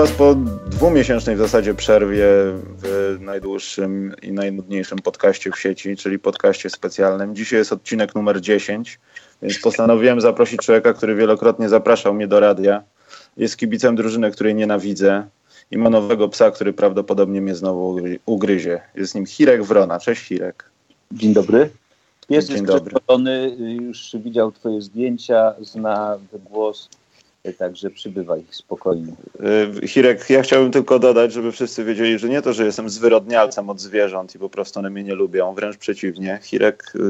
Was po dwumiesięcznej w zasadzie przerwie w najdłuższym i najnudniejszym podcaście w sieci, czyli podcaście specjalnym. Dzisiaj jest odcinek numer 10, więc postanowiłem zaprosić człowieka, który wielokrotnie zapraszał mnie do radia. Jest kibicem drużyny, której nienawidzę i ma nowego psa, który prawdopodobnie mnie znowu ugryzie. Jest nim Hirek Wrona. Cześć Hirek. Dzień dobry. Jest Dzień dobry. już widział Twoje zdjęcia, zna głos Także przybywaj spokojnie. Y, Hirek, ja chciałbym tylko dodać, żeby wszyscy wiedzieli, że nie to, że jestem zwyrodnialcem od zwierząt i po prostu one mnie nie lubią, wręcz przeciwnie. Hirek, y,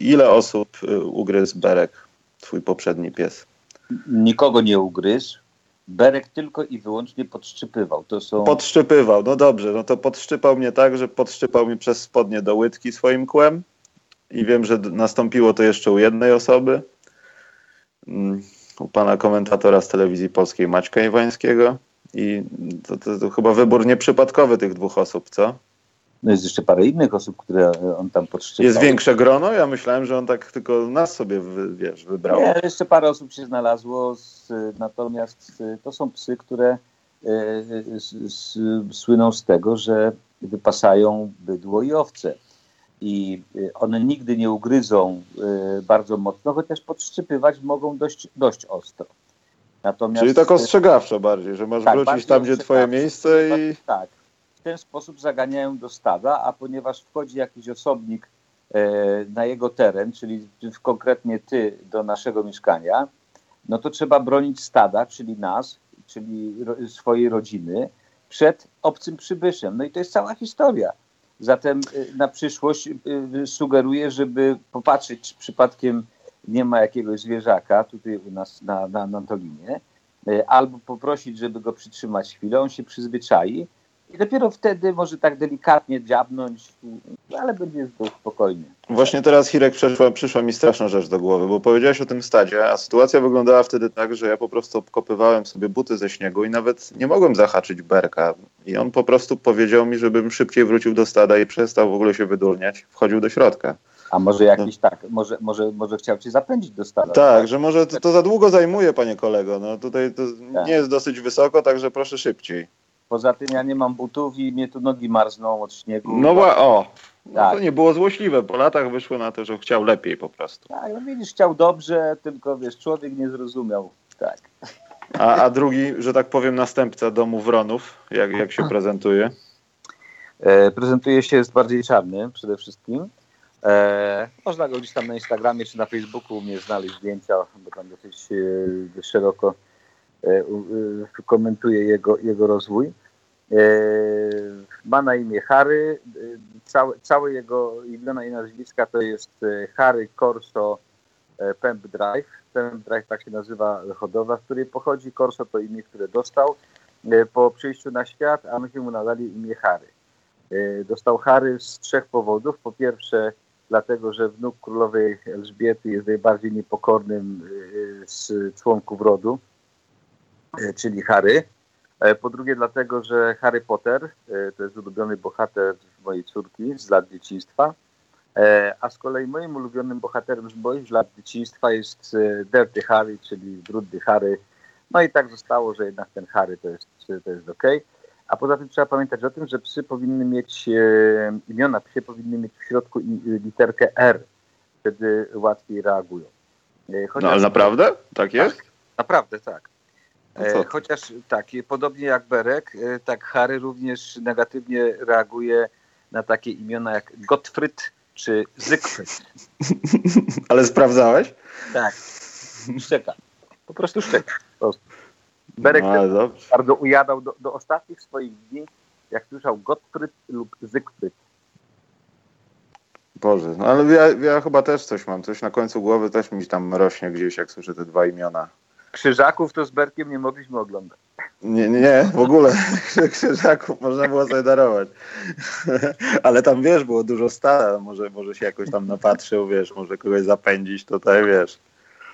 ile osób y, ugryzł Berek, twój poprzedni pies? Nikogo nie ugryzł. Berek tylko i wyłącznie podszczypywał. To są... Podszczypywał, no dobrze, no to podszczypał mnie tak, że podszczypał mnie przez spodnie do łydki swoim kłem i wiem, że nastąpiło to jeszcze u jednej osoby. U pana komentatora z telewizji polskiej Maćka Iwańskiego i to, to, to, chyba wybór nieprzypadkowy tych dwóch osób, co? No jest jeszcze parę innych osób, które on tam podszczypał. Jest większe grono? Ja myślałem, że on tak tylko nas sobie wy, wiesz, wybrał. Nie, jeszcze parę osób się znalazło, z, natomiast to są psy, które e, słyną z tego, że wypasają bydło i owce i y, one nigdy nie ugryzą y, bardzo mocno, chociaż podszczypywać mogą dość, dość ostro. Natomiast, Czyli tak ostrzegawczo bardziej, że masz tak, wrócić tam, gdzie twoje miejsce i... Tak, w ten sposób zaganiają do stada, a ponieważ wchodzi jakiś osobnik e, na jego teren, czyli konkretnie ty do naszego mieszkania, no to trzeba bronić stada, czyli nas, czyli swojej rodziny, przed obcym przybyszem. No i to jest cała historia. Zatem y, na przyszłość y, y, sugeruję, żeby popatrzeć, czy przypadkiem nie ma jakiegoś zwierzaka tutaj u nas na, na, na Antolinie, albo poprosić, żeby go przytrzymać chwilę, on się przyzwyczai i dopiero wtedy może tak delikatnie dziabnąć, ale będzie spokojnie. Właśnie teraz, Hirek, przyszła, przyszła mi straszna rzecz do głowy, bo powiedziałeś o tym stadzie, a sytuacja wyglądała wtedy tak, że ja po prostu obkopywałem sobie buty ze śniegu i nawet nie mogłem zahaczyć berka. I on po prostu powiedział mi, żebym szybciej wrócił do stada i przestał w ogóle się wydurniać, wchodził do środka. A może jakiś no. tak, może, może, może chciał cię zapędzić do stada. Tak, tak? że może to, to, za długo zajmuje, panie kolego. No tutaj to tak. nie jest dosyć wysoko, także proszę szybciej. Poza tym ja nie mam butów i mnie tu nogi marzną od śniegu. No bo, o, no tak. to nie było złośliwe. Po latach wyszło na to, że chciał lepiej po prostu. Tak, no widzisz, chciał dobrze, tylko wiesz, człowiek nie zrozumiał. Tak. A, a drugi, że tak powiem, następca domu Wronów, jak, jak się prezentuje? E, prezentuje się, jest bardziej czarny przede wszystkim. E, można go gdzieś tam na Instagramie czy na Facebooku mnie znaleźć zdjęcia, bo tam dosyć e, szeroko komentuje jego, jego rozwój. E, ma na imię Harry. E, całe, całe jego imiona i nazwiska to jest Harry Corso Pemp Drive. Pemp Drive tak się nazywa hodowla, z której pochodzi. Corso to imię, które dostał po przyjściu na świat, a myśmy mu nadali imię Harry. Dostał Harry z trzech powodów. Po pierwsze, dlatego, że wnuk królowej Elżbiety jest najbardziej niepokornym z członków rodu E, czyli Harry. E, po drugie dlatego, że Harry Potter e, to jest ulubiony bohater mojej córki z lat dzieciństwa, a z kolei moim ulubionym bohaterem z moich lat dzieciństwa jest Dirty Harry, czyli brudny Harry. No i tak zostało, że jednak ten Harry to jest, to jest ok. A poza tym trzeba pamiętać o tym, że psy powinny mieć, imiona psie powinny mieć w środku literkę R. Wtedy łatwiej reagują. Chociaż no ale naprawdę? Tak jest? Tak, naprawdę tak. No Chociaż tak, podobnie jak Berek, e, tak Harry również negatywnie reaguje na takie imiona jak Gottfried czy Zygfryd. Ale sprawdzałeś? Tak. Szczeka. Po prostu szczeka. Po prostu. Berek no, bardzo ujadał do, do ostatnich swoich dni, jak słyszał Gottfried lub Zygfryd. Boże, no ale ja, ja chyba też coś mam, coś na końcu głowy też mi tam rośnie gdzieś, jak słyszę te dwa imiona. Krzyżaków to z Berkiem nie mogliśmy oglądać. Nie, nie, nie, w ogóle krzyżaków można było sobie darować. Ale tam, wiesz, było dużo stara, może, może się jakoś tam napatrzył, wiesz, może kogoś zapędzić tutaj, wiesz.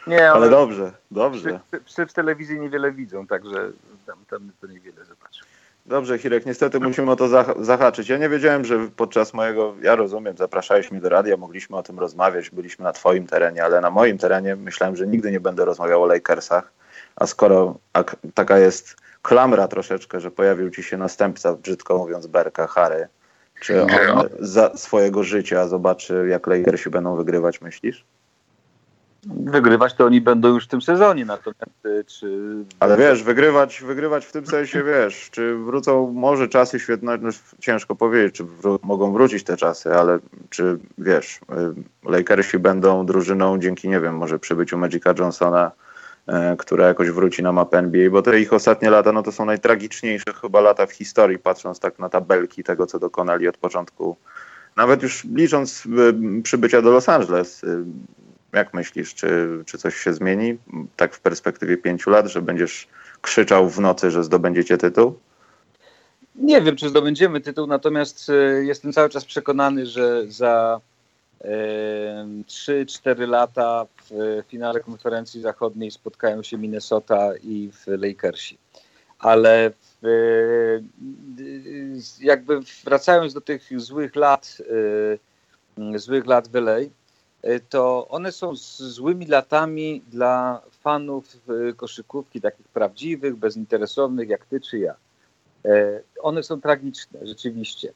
Nie, ale, dobrze, dobrze. Psy, psy, w telewizji niewiele widzą, także tam, tam to niewiele zobaczą. Dobrze, Hirek, niestety musimy o to zahaczyć. Ja nie wiedziałem, że podczas mojego, ja rozumiem, zapraszałeś mnie do radia, mogliśmy o tym rozmawiać, byliśmy na twoim terenie, ale na moim terenie myślałem, że nigdy nie będę rozmawiał o Lakersach, a skoro taka jest klamra troszeczkę, że pojawił ci się następca, brzydko mówiąc, Berka, Harry. Czy on za swojego życia zobaczy, jak Lakersi będą wygrywać, myślisz? Wygrywać to oni będą już w tym sezonie, natomiast czy... Ale wiesz, wygrywać, wygrywać w tym sensie, wiesz, czy wrócą może czasy świetne, no ciężko powiedzieć, czy wró mogą wrócić te czasy, ale czy, wiesz, y, Lakersi będą drużyną dzięki, nie wiem, może przybyciu Magica Johnsona, e, która jakoś wróci na mapę NBA, bo te ich ostatnie lata, no to są najtragiczniejsze chyba lata w historii, patrząc tak na tabelki tego, co dokonali od początku. Nawet już licząc y, przybycia do Los Angeles, jak myślisz, czy, czy coś się zmieni tak w perspektywie pięciu lat, że będziesz krzyczał w nocy, że zdobędziecie tytuł? Nie wiem, czy zdobędziemy tytuł, natomiast e, jestem cały czas przekonany, że za e, 3-4 lata w finale konferencji zachodniej spotkają się Minnesota i Lakersi. Ale e, jakby wracając do tych złych lat, e, złych lat w LA, E, to one są złymi latami dla fanów e, koszykówki, takich prawdziwych, bezinteresownych, jak ty czy ja. E, one są tragiczne, rzeczywiście.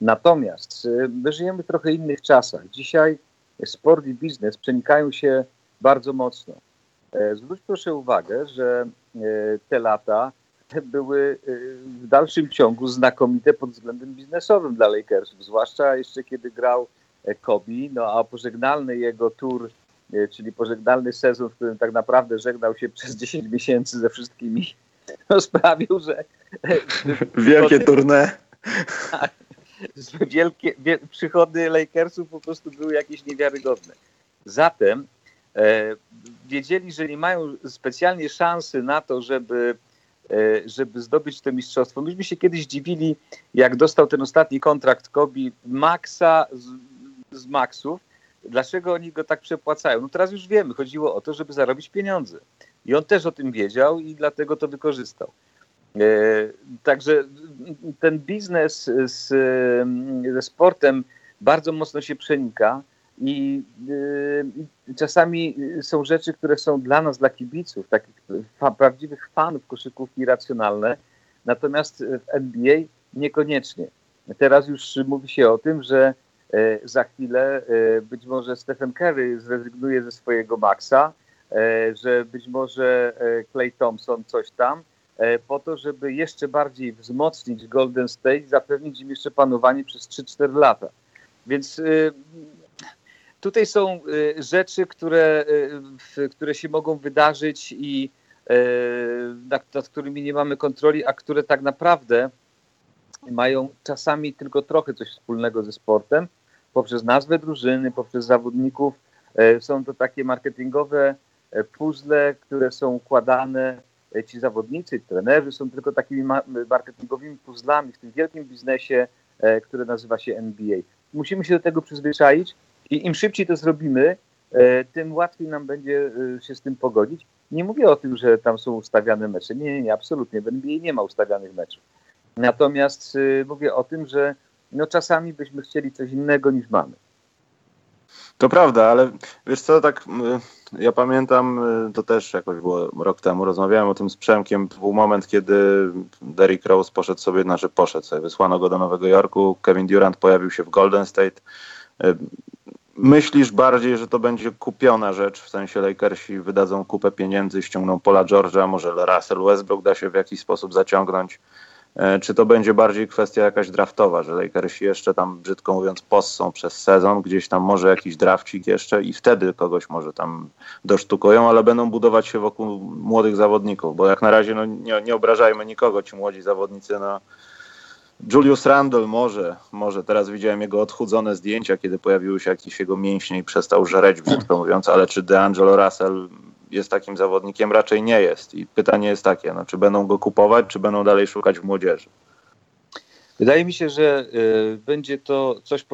Natomiast my żyjemy w trochę innych czasach. Dzisiaj sport i biznes przenikają się bardzo mocno. Zwróć proszę uwagę, że te lata były w dalszym ciągu znakomite pod względem biznesowym dla Lakersów, zwłaszcza jeszcze kiedy grał Kobi, no a pożegnalny jego tour, e, czyli pożegnalny sezon, w którym tak naprawdę żegnał się przez 10 miesięcy ze wszystkimi, no sprawił, że... E, Wielkie tournée. Tak, wielkie, wie, przychody Lakersów po prostu były jakieś niewiarygodne. Zatem e, wiedzieli, że nie mają specjalnie szansy na to, żeby e, żeby zdobyć to mistrzostwo. Myśmy się kiedyś dziwili, jak dostał ten ostatni kontrakt Kobi, Maxa z maksów, dlaczego oni go tak przepłacają? No teraz już wiemy, chodziło o to, żeby zarobić pieniądze. I on też o tym wiedział i dlatego to wykorzystał. E, także ten biznes z, ze sportem bardzo mocno się przenika i e, czasami są rzeczy, które są dla nas, dla kibiców, takich prawdziwych fanów koszykówki racjonalne, natomiast w NBA niekoniecznie. Teraz już mówi się o tym, że za chwilę e, być może Stephen Curry zrezygnuje ze swojego maksa, e, że być może Clay Thompson coś tam, po to, żeby jeszcze bardziej wzmocnić Golden State, zapewnić im jeszcze panowanie przez 3-4 lata. Więc tutaj są rzeczy, które, które się mogą wydarzyć i nad, nad którymi nie mamy kontroli, a które tak naprawdę mają czasami tylko trochę coś wspólnego ze sportem, poprzez nazwę drużyny, poprzez zawodników. E, są to takie marketingowe e, puzzle, które są układane. E, ci zawodnicy, trenerzy są tylko takimi marketingowymi puzzlami w tym wielkim biznesie, który nazywa się NBA. Musimy się do tego przyzwyczaić i im szybciej to zrobimy, tym łatwiej nam będzie się z tym pogodzić. Nie mówię o tym, że tam są ustawiane mecze. Nie, nie, nie, absolutnie. W NBA nie ma ustawianych meczów. Natomiast mówię o tym, że no czasami byśmy chcieli coś innego niż mamy. To prawda, ale wiesz co, tak ja pamiętam, to też jakoś było rok temu, rozmawiałem o tym z Przemkiem, był moment, kiedy Derrick Rose poszedł sobie, znaczy poszedł sobie, wysłano go do Nowego Jorku, Kevin Durant pojawił się w Golden State. Myślisz bardziej, że to będzie kupiona rzecz, w sensie Lakersi wydadzą kupę pieniędzy, ściągną Pola George'a, może Russell Westbrook da się w jakiś sposób zaciągnąć, czy to będzie bardziej kwestia jakaś draftowa, że Lakersi jeszcze tam, brzydko mówiąc, possą przez sezon, gdzieś tam może jakiś drafcik jeszcze i wtedy kogoś może tam dosztukują, ale będą budować się wokół młodych zawodników, bo jak na razie no, nie, nie obrażajmy nikogo, ci młodzi zawodnicy, no. Julius Randle może, może teraz widziałem jego odchudzone zdjęcia, kiedy pojawiły się jakieś jego mięśnie i przestał żreć, brzydko mówiąc, ale czy DeAngelo Russell jest takim zawodnikiem, raczej nie jest. I pytanie jest takie, no, czy będą go kupować, czy będą dalej szukać w młodzieży? Wydaje mi się, że y, będzie to coś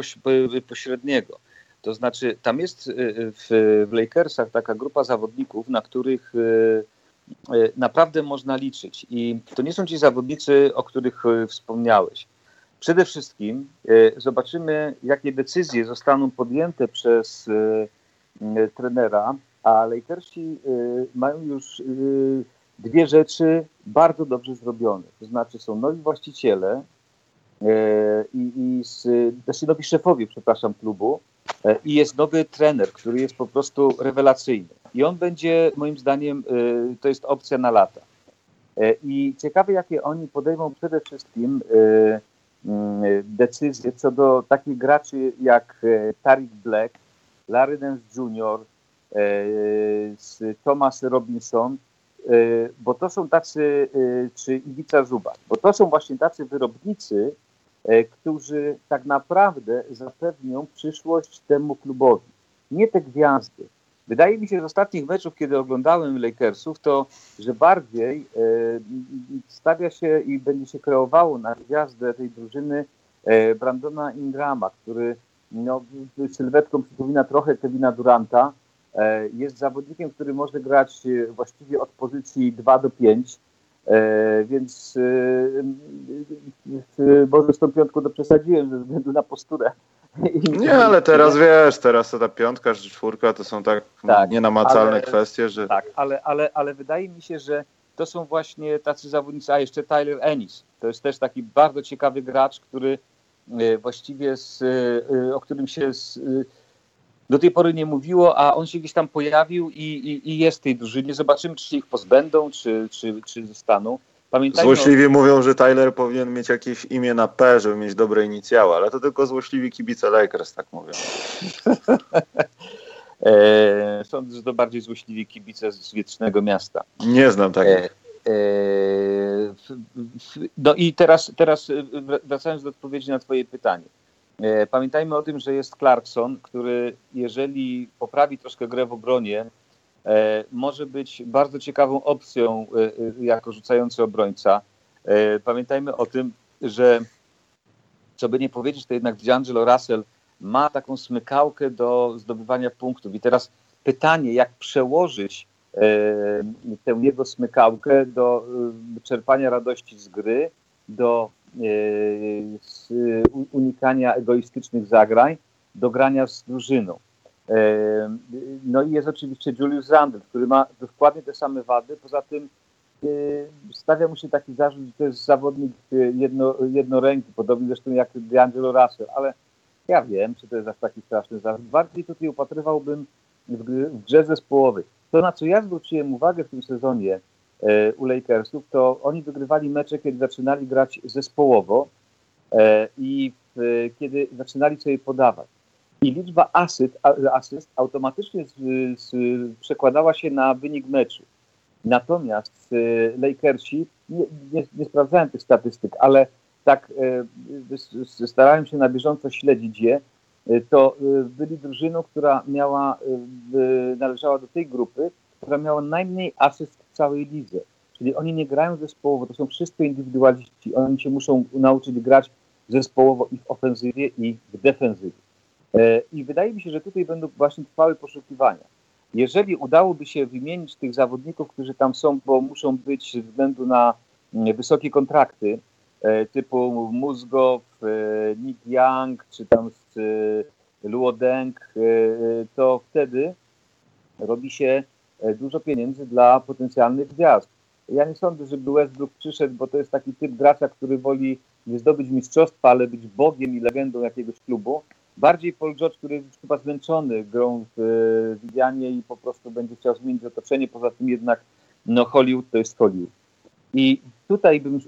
pośredniego. To znaczy, tam jest y, w, w Lakersach taka grupa zawodników, na których y, naprawdę można liczyć. I to nie są ci zawodnicy, o których wspomniałeś. Przede wszystkim zobaczymy, jakie decyzje zostaną podjęte przez trenera a Lakersi y, mają już y, dwie rzeczy bardzo dobrze zrobione. To znaczy są nowi właściciele e, i, i z, znaczy nowi szefowie, przepraszam, klubu i jest nowy trener, który jest po prostu rewelacyjny. I on będzie, moim zdaniem, to jest opcja na lata. I ciekawe, jakie oni podejmą przede wszystkim decyzje co do takich graczy jak Tarik Black, Larry Nance Jr., Thomas Robinson, Y, bo to są tacy, y, czy Iwica Zuba, bo to są właśnie tacy wyrobnicy, którzy tak naprawdę zapewnią przyszłość temu klubowi. Nie te gwiazdy. Wydaje mi się, że z ostatnich meczów, kiedy oglądałem Lakersów, to że bardziej stawia się i będzie się kreowało na gwiazdę tej drużyny Brandona Ingrama, który no, sylwetką przypomina trochę Kevina Duranta, E, jest zawodnikiem, który może grać e, właściwie od pozycji 2 do 5, e, więc może z tą piątką to przesadziłem ze względu na posturę. Nie, ale teraz wiesz, teraz ta piątka czy czwórka to są tak, tak nienamacalne ale, kwestie, że... Tak, ale, ale, ale wydaje mi się, że to są właśnie tacy zawodnicy, a jeszcze Tyler Ennis. To jest też taki bardzo ciekawy gracz, który właściwie z, o którym się z, do tej pory nie mówiło, a on się gdzieś tam pojawił i, i, i jest w tej drużynie. Zobaczymy, czy się ich pozbędą, czy, czy, czy zostaną. Pamiętajmy Złośliwi o... mówią, że Tyler powinien mieć jakieś imię na P, żeby mieć dobre inicjały, ale to tylko złośliwi kibice Lakers tak mówią. e, sądzę, że to bardziej złośliwi kibice z wietrznego miasta. Nie znam takich. E, e, no i teraz, teraz wracając do odpowiedzi na twoje pytanie. E, pamiętajmy o tym, że jest Clarkson, który jeżeli poprawi troszkę grę w obronie, e, może być bardzo ciekawą opcją e, jako rzucający obrońca. Pamiętajmy o tym, że co by nie powiedzieć, to jednak D'Angelo Russell ma taką smykałkę do zdobywania punktów. I teraz pytanie, jak przełożyć tę jego smykałkę do czerpania radości z gry, do z unikania egoistycznych zagrań do grania z drużyną. E, no i jest oczywiście Julius Randle, który ma dokładnie te same wady. Poza tym e, stawia mu się taki zarzut, że to jest zawodnik jedno, jednoręki, podobnie zresztą jak D'Angelo Russell, ale ja wiem, czy to jest aż taki straszny zarzut. Bardziej tutaj upatrywałbym w, grze zespołowej. To, na co ja zwróciłem uwagę w tym sezonie, E, u Lakersów, to oni wygrywali mecze, kiedy zaczynali grać zespołowo e, i kiedy zaczynali sobie podawać. I liczba asyst, asyst automatycznie z, z, przekładała się na wynik meczu. Natomiast e, Lakersi, nie, nie, nie sprawdzałem tych statystyk, ale tak starałem się na bieżąco śledzić je, to byli drużyną, która miała, należała do tej grupy, która miała najmniej asyst w całej lidze. Czyli oni nie grają zespołowo, to są wszyscy indywidualiści. Oni się muszą nauczyć grać zespołowo i w ofensywie, i w defensywie. E, I wydaje mi się, że tutaj będą właśnie trwały poszukiwania. Jeżeli udałoby się wymienić tych zawodników, którzy tam są, bo muszą być ze względu na mm, wysokie kontrakty, e, typu Muzgow, e, Nick Young, czy tam Luo Deng, to wtedy robi się dużo pieniędzy dla potencjalnych gwiazd. Ja nie sądzę, żeby Westbrook przyszedł, bo to jest taki typ gracza, który woli nie zdobyć mistrzostwa, ale być bogiem i legendą jakiegoś klubu. Bardziej Paul George, który jest chyba zmęczony grą w Widzianie i po prostu będzie chciał zmienić otoczenie. Poza tym jednak no Hollywood to jest Hollywood. I tutaj bym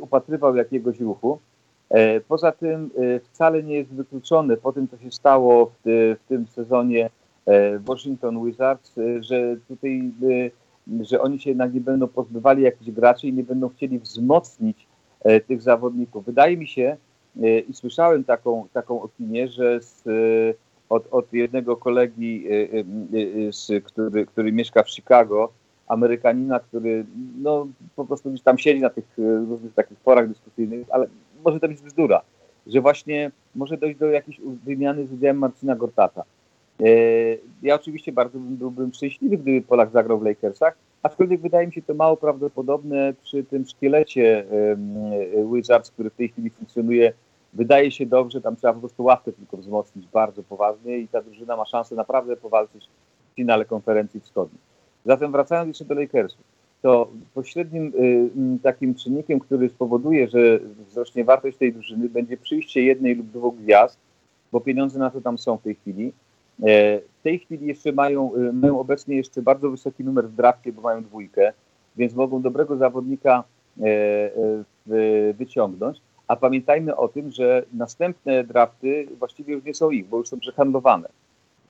upatrywał jakiegoś ruchu. E, poza tym e, wcale nie jest wykluczone po tym, co się stało w, w tym sezonie E, Washington Wizards, e, że tutaj, e, że oni się jednak nie będą pozbywali jakichś graczy i nie będą chcieli wzmocnić tych zawodników. Wydaje mi się i słyszałem taką, taką opinię, że z, od, od jednego kolegi, z, który, który mieszka w Chicago, Amerykanina, który no, po prostu gdzieś tam siedzi na tych różnych takich forach dyskusyjnych, ale może to być bzdura, że właśnie może dojść do jakiejś wymiany z udziałem Marcina Gortata. E, ja oczywiście bardzo byłbym szczęśliwy, gdyby Polak zagrał w Lakersach, aczkolwiek wydaje mi się to mało prawdopodobne przy tym szkielecie Wizards, który w tej chwili funkcjonuje. Wydaje się dobrze, tam trzeba po prostu ławkę tylko wzmocnić bardzo poważnie i ta drużyna ma szansę naprawdę powalczyć w finale konferencji wschodniej. Zatem wracając jeszcze do Lakersów. to pośrednim takim czynnikiem, który spowoduje, że wzrośnie wartość tej drużyny, będzie przyjście jednej lub dwóch gwiazd, bo pieniądze na to tam są w tej chwili. W tej chwili jeszcze mają, mają obecnie jeszcze bardzo wysoki numer w drafcie, bo mają dwójkę, więc mogą dobrego zawodnika wyciągnąć. A pamiętajmy o tym, że następne drafty właściwie już nie są ich, bo już są przehandlowane.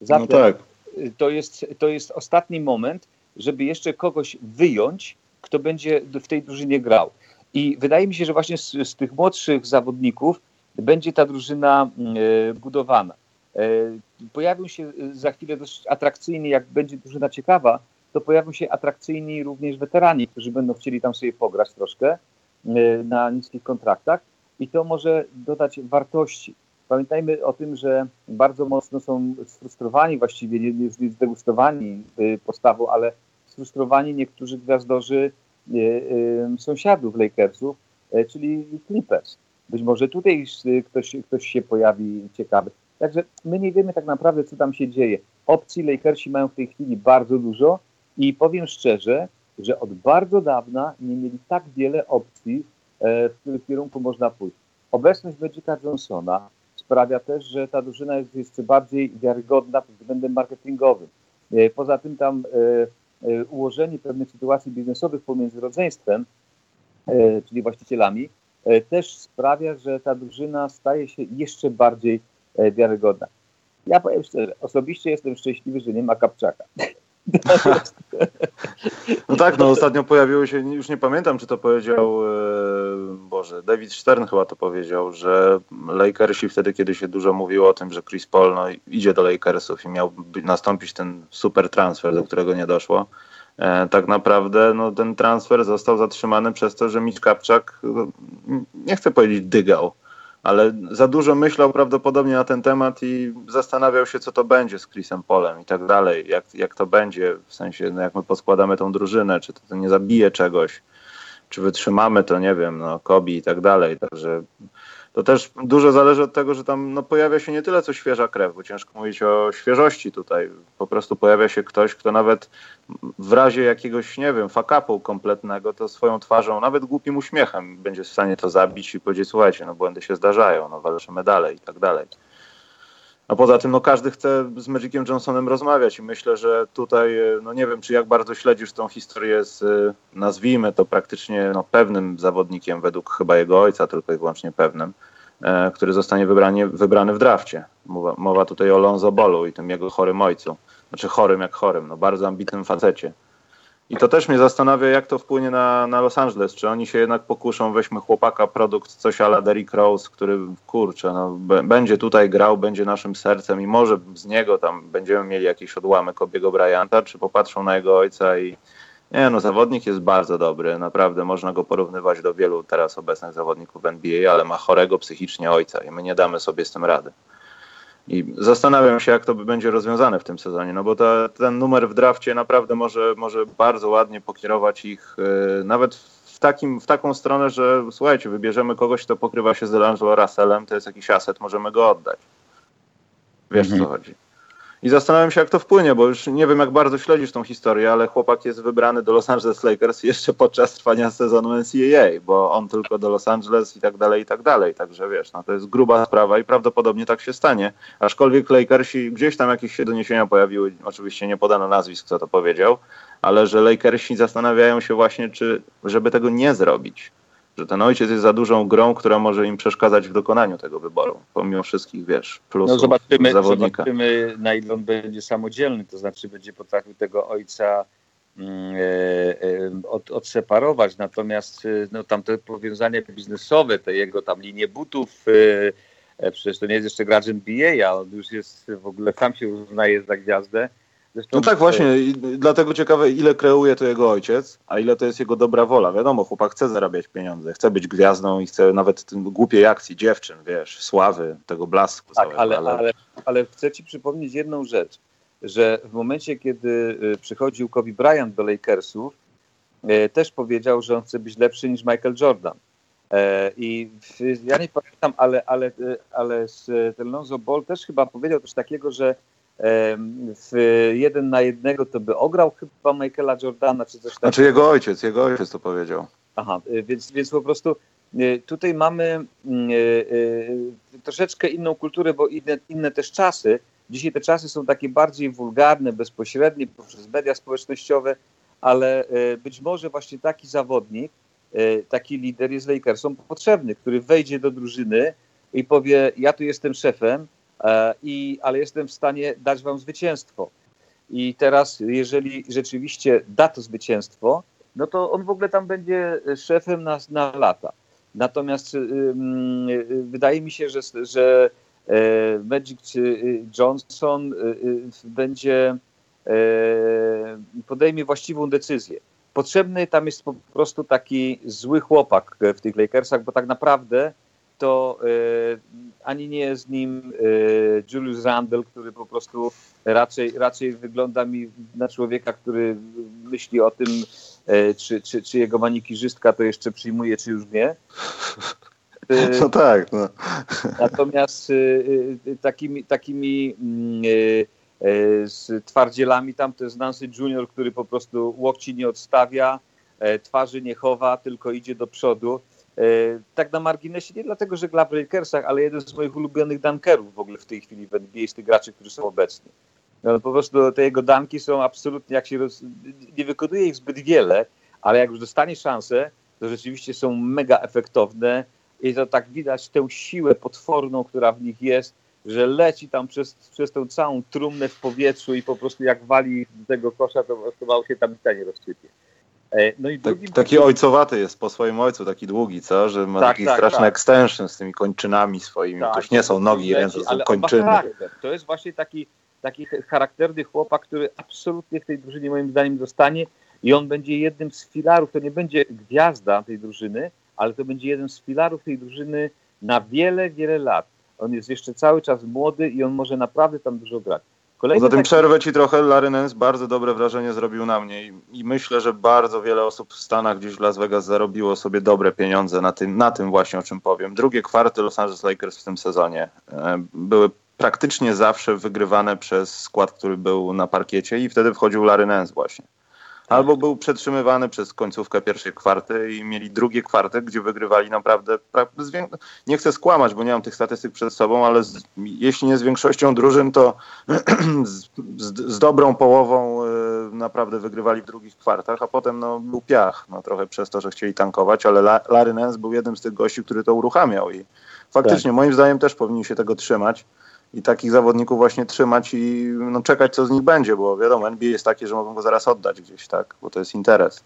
Zatem no tak. to, jest, to jest ostatni moment, żeby jeszcze kogoś wyjąć, kto będzie w tej drużynie grał. I wydaje mi się, że właśnie z, z tych młodszych zawodników będzie ta drużyna budowana. Y, pojawią się za chwilę dość atrakcyjni, jak będzie drużyna ciekawa, to pojawią się atrakcyjni również weterani, którzy będą chcieli tam sobie pograć troszkę y, na niskich kontraktach i to może dodać wartości. Pamiętajmy o tym, że bardzo mocno są sfrustrowani, właściwie nie, nie zdegustowani postawą, ale sfrustrowani niektórzy gwiazdorzy sąsiadów Lakersów, czyli Clippers. Być może tutaj ktoś, ktoś się pojawi ciekawy. Także my nie wiemy tak naprawdę, co tam się dzieje. Opcji Lakersi mają w tej chwili bardzo dużo i powiem szczerze, że od bardzo dawna nie mieli tak wiele opcji, E, w którym kierunku można pójść. Obecność Magica Johnsona sprawia też, że ta drużyna jest jeszcze bardziej wiarygodna pod względem marketingowym. E, poza tym tam e, ułożenie pewnych sytuacji biznesowych pomiędzy rodzeństwem, czyli właścicielami, też sprawia, że ta drużyna staje się jeszcze bardziej wiarygodna. Ja powiem szczerze, osobiście jestem szczęśliwy, że nie ma Kapczaka. No tak, no ostatnio pojawiło się, już nie pamiętam, czy to powiedział, e, Boże, David Stern chyba to powiedział, że Lakersi wtedy, kiedy się dużo mówiło o tym, że Chris Paul no, idzie do Lakersów i miał nastąpić ten super transfer, do którego nie doszło, e, tak naprawdę no, ten transfer został zatrzymany przez to, że Mitch Kapczak, no, nie chcę powiedzieć dygał, ale za dużo myślał prawdopodobnie na ten temat i zastanawiał się, co to będzie z Chrisem Polem i tak dalej, jak, jak to będzie, w sensie, no jak my poskładamy tą drużynę, czy to, to nie zabije czegoś, czy wytrzymamy to, nie wiem, no, Kobi i tak dalej, także to też dużo zależy od tego, że tam no, pojawia się nie tyle co świeża krew, bo ciężko mówić o świeżości tutaj. Po prostu pojawia się ktoś, kto nawet w razie jakiegoś, nie wiem, fakapu kompletnego, to swoją twarzą, nawet głupim uśmiechem będzie w stanie to zabić i powiedzieć, słuchajcie, no błędy się zdarzają, no walczymy dalej i tak dalej. A poza tym no, każdy chce z Magiciem Johnsonem rozmawiać i myślę, że tutaj, e, no nie wiem, czy jak bardzo śledzisz tą historię z, e, nazwijmy to praktycznie no, pewnym zawodnikiem, według chyba jego ojca, tylko i wyłącznie pewnym, e, który zostanie wybranie, wybrany w drafcie. Mowa, mowa tutaj o Lonzo Bolu i tym jego chorym ojcu. Znaczy chorym jak chorym, no bardzo ambitnym facecie. I to też mnie zastanawia, jak to wpłynie na, na Los Angeles. Czy oni się jednak pokuszą, weźmy chłopaka, produkt, coś ala Derrick Rose, który, kurczę, no, będzie tutaj grał, będzie naszym sercem i może z niego tam będziemy mieli jakiś odłamek Obiego Bryanta, czy popatrzą na jego ojca i nie, no zawodnik jest bardzo dobry, naprawdę można go porównywać do wielu teraz obecnych zawodników NBA, ale ma chorego psychicznie ojca i my nie damy sobie z tym rady. I zastanawiam się, jak to będzie rozwiązane w tym sezonie, no bo ta, ten numer w drafcie naprawdę może, może bardzo ładnie pokierować ich yy, nawet w, takim, w taką stronę, że słuchajcie, wybierzemy kogoś, kto pokrywa się z Delangelo Russellem, to jest jakiś aset, możemy go oddać. Wiesz, mhm. co chodzi. I zastanawiam się, jak to wpłynie, bo już nie wiem, jak bardzo śledzisz tą historię, ale chłopak jest wybrany do Los Angeles Lakers jeszcze podczas trwania sezonu NCAA, bo on tylko do Los Angeles i tak dalej, i tak dalej. Także wiesz, no to jest gruba sprawa i prawdopodobnie tak się stanie. Aczkolwiek Lakersi, gdzieś tam jakieś się doniesienia pojawiły, oczywiście nie podano nazwisk, kto to powiedział, ale że Lakersi zastanawiają się właśnie, czy żeby tego nie zrobić że ten ojciec jest za dużą grą, która może im przeszkadzać w dokonaniu tego wyboru, pomimo wszystkich, wiesz, plusów no zobaczymy, zawodnika. Zobaczymy, na ile on będzie samodzielny, to znaczy będzie potrafił tego ojca mm, e, e, od, odseparować, natomiast e, no, tam te powiązania biznesowe, te jego tam linie butów, przecież to nie jest jeszcze gracz NBA, a on już jest w ogóle, sam się uznaje za gwiazdę, Zresztą no tak właśnie, i dlatego ciekawe, ile kreuje to jego ojciec, a ile to jest jego dobra wola. Wiadomo, chłopak chce zarabiać pieniądze, chce być gwiazdą i chce nawet tym głupiej akcji dziewczyn, wiesz, sławy, tego blasku. Tak, całego, ale, ale... Ale, ale chcę ci przypomnieć jedną rzecz, że w momencie, kiedy y, przychodził Kobe Bryant do Lakersów, y, też powiedział, że on chce być lepszy niż Michael Jordan. E, I ja nie pamiętam, ale, ale, ale z Lonzo Ball też chyba powiedział coś takiego, że w jeden na jednego to by ograł chyba Michaela Jordana czy coś takiego. Znaczy jego ojciec, jego ojciec to powiedział. Aha, więc, więc po prostu tutaj mamy troszeczkę inną kulturę, bo inne, inne też czasy. Dzisiaj te czasy są takie bardziej wulgarne, bezpośrednie poprzez media społecznościowe, ale być może właśnie taki zawodnik, taki lider jest Lakersom potrzebny, który wejdzie do drużyny i powie, ja tu jestem szefem, i, ale jestem w stanie dać wam zwycięstwo. I teraz, jeżeli rzeczywiście da to zwycięstwo, no to on w ogóle tam będzie szefem na, na lata. Natomiast y, y, wydaje mi się, że, że y, Magic Johnson będzie podejmie właściwą decyzję. Potrzebny tam jest po prostu taki zły chłopak w tych Lakersach, bo tak naprawdę to e, ani nie jest nim e, Julius Randle, który po prostu raczej, raczej wygląda mi na człowieka, który myśli o tym, e, czy, czy, czy jego manikirzystka to jeszcze przyjmuje, czy już nie. No tak. No. Natomiast takimi, takimi mm, z twardzielami tam to jest Nancy Junior, który po prostu łokci nie odstawia, twarzy nie chowa, tylko idzie do przodu. E, tak na marginesie, nie dlatego, że gra w Lakersach, ale jeden z moich ulubionych dunkerów w ogóle w tej chwili w NBA z tych graczy, którzy są obecni. No, po prostu te jego danki są absolutnie, jak się roz... nie wykonuje ich zbyt wiele, ale jak już dostanie szansę, to rzeczywiście są mega efektowne i to tak widać tę siłę potworną, która w nich jest, że leci tam przez, przez tą całą trumnę w powietrzu i po prostu jak wali do tego kosza, to prostu się tam nic nie rozsypie. E, no i tak, drugim... Taki ojcowaty jest po swoim ojcu, taki długi, co? Że ma tak, taki tak, straszny tak. extension z tymi kończynami swoimi. Tak, to już nie są nogi i ręce, to są kończyny. To jest właśnie taki, taki charakterny chłopak, który absolutnie w tej drużynie moim zdaniem zostanie i on będzie jednym z filarów, to nie będzie gwiazda tej drużyny, ale to będzie jeden z filarów tej drużyny na wiele, wiele lat. On jest jeszcze cały czas młody i on może naprawdę tam dużo grać. Kolejny Poza tym taki... przerwę ci trochę, Larry Nance bardzo dobre wrażenie zrobił na mnie i, i, myślę, że bardzo wiele osób w Stanach gdzieś w Las Vegas zarobiło sobie dobre pieniądze na tym, na tym właśnie, o czym powiem. Drugie kwarty Los Angeles Lakers w tym sezonie e, były praktycznie zawsze wygrywane przez skład, który był na parkiecie i wtedy wchodził Larry Nance właśnie albo był przetrzymywany przez końcówkę pierwszej kwarty i mieli drugie kwarty, gdzie wygrywali naprawdę, nie chcę skłamać, bo nie mam tych statystyk przed sobą, ale z, jeśli nie z większością drużyn, to z, z, dobrą połową y, naprawdę wygrywali w drugich kwartach, a potem no, był piach, no, trochę przez to, że chcieli tankować, ale Larry Nance był jednym z tych gości, który to uruchamiał i faktycznie tak. moim zdaniem też powinni się tego trzymać i takich zawodników właśnie trzymać i no, czekać, co z nich będzie, bo wiadomo, NBA jest takie, że mogą go zaraz oddać gdzieś, tak, bo to jest interes.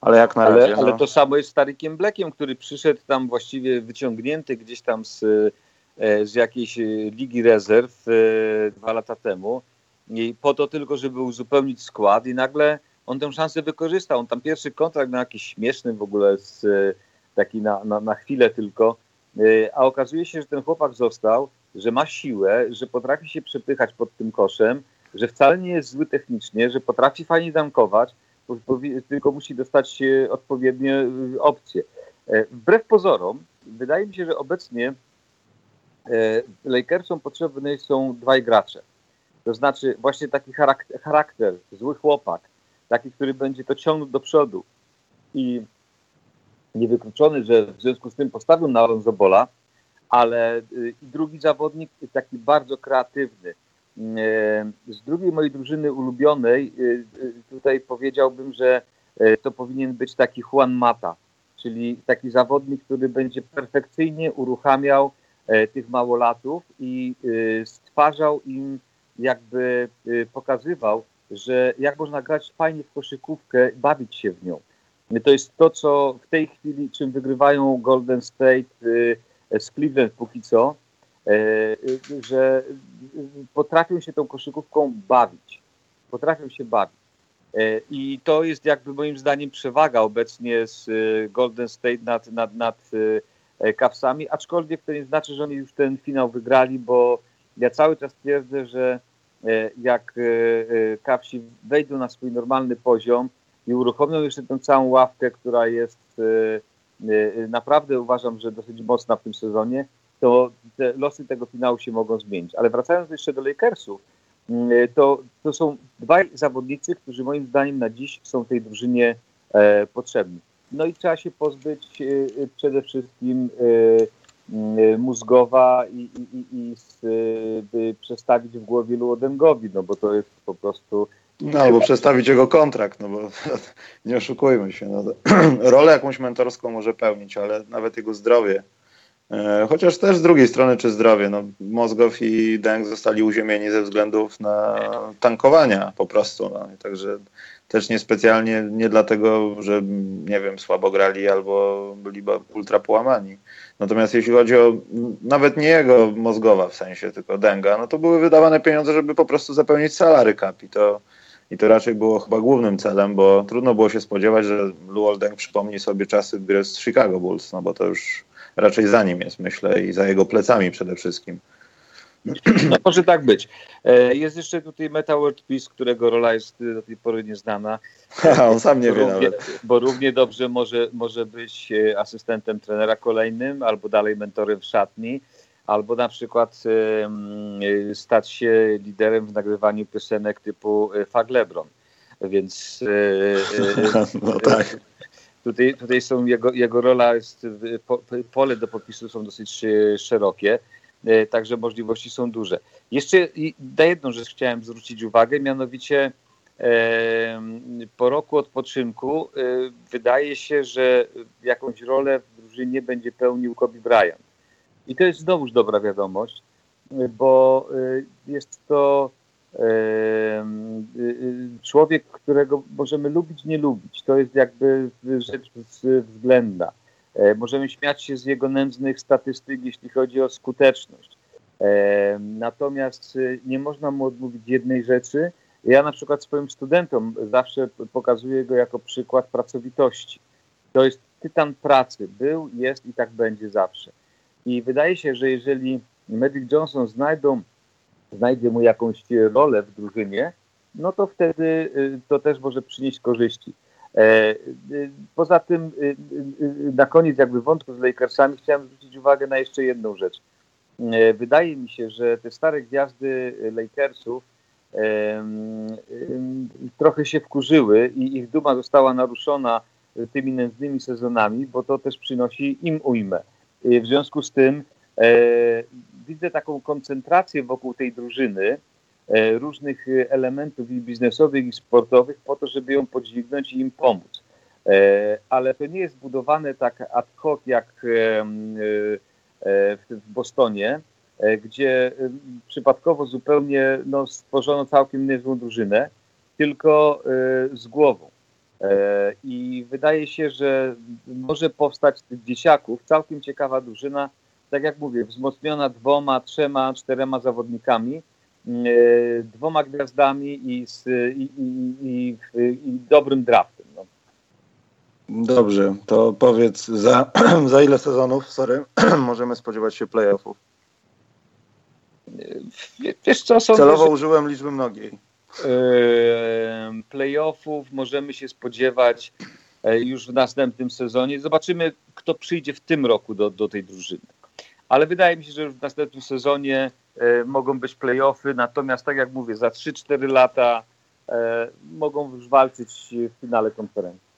Ale jak na razie. Ale, no... to samo jest z Tarykiem Blackiem, który przyszedł tam właściwie wyciągnięty gdzieś tam z, e, z jakiejś e, ligi rezerw e, dwa lata temu. I po to tylko, żeby uzupełnić skład, i nagle on tę szansę wykorzystał. On tam pierwszy kontrakt miał jakiś śmieszny w ogóle, z, taki na, na, na chwilę tylko. A okazuje się, że ten chłopak został że ma siłę, że potrafi się przepychać pod tym koszem, że wcale nie jest zły technicznie, że potrafi fajnie dankować, tylko musi dostać odpowiednie y, opcje. E, wbrew pozorom, wydaje mi się, że obecnie e, Lakersom potrzebne są dwaj gracze. To znaczy właśnie taki charakter, charakter, zły chłopak, taki, który będzie to ciągnął do przodu. I niewykluczony, że w związku z tym postawił na Alonso Bola, ale y, i drugi zawodnik taki bardzo kreatywny. Y, z drugiej mojej drużyny ulubionej y, tutaj powiedziałbym, że to powinien być taki Juan Mata, czyli taki zawodnik, który będzie perfekcyjnie uruchamiał tych małolatów i stwarzał im, jakby pokazywał, że jak można grać fajnie w koszykówkę, bawić się w nią. To jest to, co w tej chwili, czym wygrywają Golden State, z Cleveland póki co, e, że potrafią się tą koszykówką bawić. Potrafią się bawić. E, I to jest jakby moim zdaniem przewaga obecnie z e, Golden State nad, nad, nad Cavsami, aczkolwiek to nie znaczy, że oni już ten finał wygrali, bo ja cały czas twierdzę, że jak Cavsi wejdą na swój normalny poziom i uruchomią jeszcze tę całą ławkę, która jest naprawdę uważam, że dosyć mocna w tym sezonie, to te losy tego finału się mogą zmienić. Ale wracając jeszcze do Lakersów, to, to są dwaj zawodnicy, którzy moim zdaniem na dziś są tej drużynie e, potrzebni. No i trzeba się pozbyć e, przede wszystkim e, mózgowa i, i, i by przestawić w głowie Luodengowi, no bo to jest po prostu no, albo przestawić jego kontrakt, no bo nie oszukujmy się. No, rolę jakąś mentorską może pełnić, ale nawet jego zdrowie. E, chociaż też z drugiej strony, czy zdrowie. No, Mozgow i Deng zostali uziemieni ze względów na tankowania po prostu. No. Także też niespecjalnie, nie dlatego, że nie wiem, słabo grali albo byli ultra połamani. Natomiast jeśli chodzi o nawet nie jego Mozgowa w sensie, tylko Denga, no to były wydawane pieniądze, żeby po prostu zapełnić salary cap i to i to raczej było chyba głównym celem, bo trudno było się spodziewać, że Luol Deng przypomni sobie czasy gry z Chicago Bulls, no bo to już raczej za nim jest, myślę, i za jego plecami przede wszystkim. No, może tak być. E, jest jeszcze tutaj Meta World Peace, którego rola jest do tej pory nieznana. on sam nie wie równie, nawet. Bo równie dobrze może, może być e, asystentem trenera kolejnym, albo dalej mentorem w szatni albo na przykład y, stać się liderem w nagrywaniu piosenek typu e, Fag Lebron. Więc e, e, no tak. tutaj, tutaj są jego, jego rola, jest, pole do popisu są dosyć szerokie, także możliwości są duże. Jeszcze na jedną rzecz chciałem zwrócić uwagę, mianowicie po roku odpoczynku wydaje się, że jakąś rolę w drużynie będzie pełnił Kobe Bryant. I to jest znowuż dobra wiadomość, bo y, jest to y, y, człowiek, którego możemy lubić, nie lubić. To jest jakby rzecz względna. E, możemy śmiać się z jego nędznych statystyk, jeśli chodzi o skuteczność. E, natomiast nie można mu odmówić jednej rzeczy. Ja na przykład swoim studentom zawsze pokazuję go jako przykład pracowitości. To jest tytan pracy. Był, jest i tak będzie zawsze. I wydaje się, że jeżeli Magic Johnson znajdą, znajdzie mu jakąś rolę w drużynie, no to wtedy y, to też może przynieść korzyści. E, y, poza tym y, na koniec jakby wątku z Lakersami chciałem zwrócić uwagę na jeszcze jedną rzecz. E, wydaje mi się, że te stare gwiazdy Lakersów trochę się wkurzyły i ich duma została naruszona tymi nędznymi sezonami, bo to też przynosi im ujmę. W związku z tym e, widzę taką koncentrację wokół tej drużyny e, różnych elementów i biznesowych, i sportowych po to, żeby ją podźwignąć i im pomóc. E, ale to nie jest budowane tak ad hoc jak w Bostonie, gdzie przypadkowo zupełnie no, stworzono całkiem niezłą drużynę, tylko z głową. E, I wydaje się, że może powstać z tych dzieciaków całkiem ciekawa drużyna, tak jak mówię, wzmocniona dwoma, trzema, czterema zawodnikami, e, dwoma gwiazdami i, z, i, i, i dobrym draftem. No. Dobrze, to powiedz, za, za ile sezonów, sorry, możemy spodziewać się playoffów? Wiesz co, Celowo że... użyłem liczby mnogiej playoffów możemy się spodziewać e, już w następnym sezonie. Zobaczymy, kto przyjdzie w tym roku do, do tej drużyny. Ale wydaje mi się, że w następnym sezonie e, mogą być playoffy, natomiast tak jak mówię, za 3-4 lata e, mogą już walczyć w finale konferencji.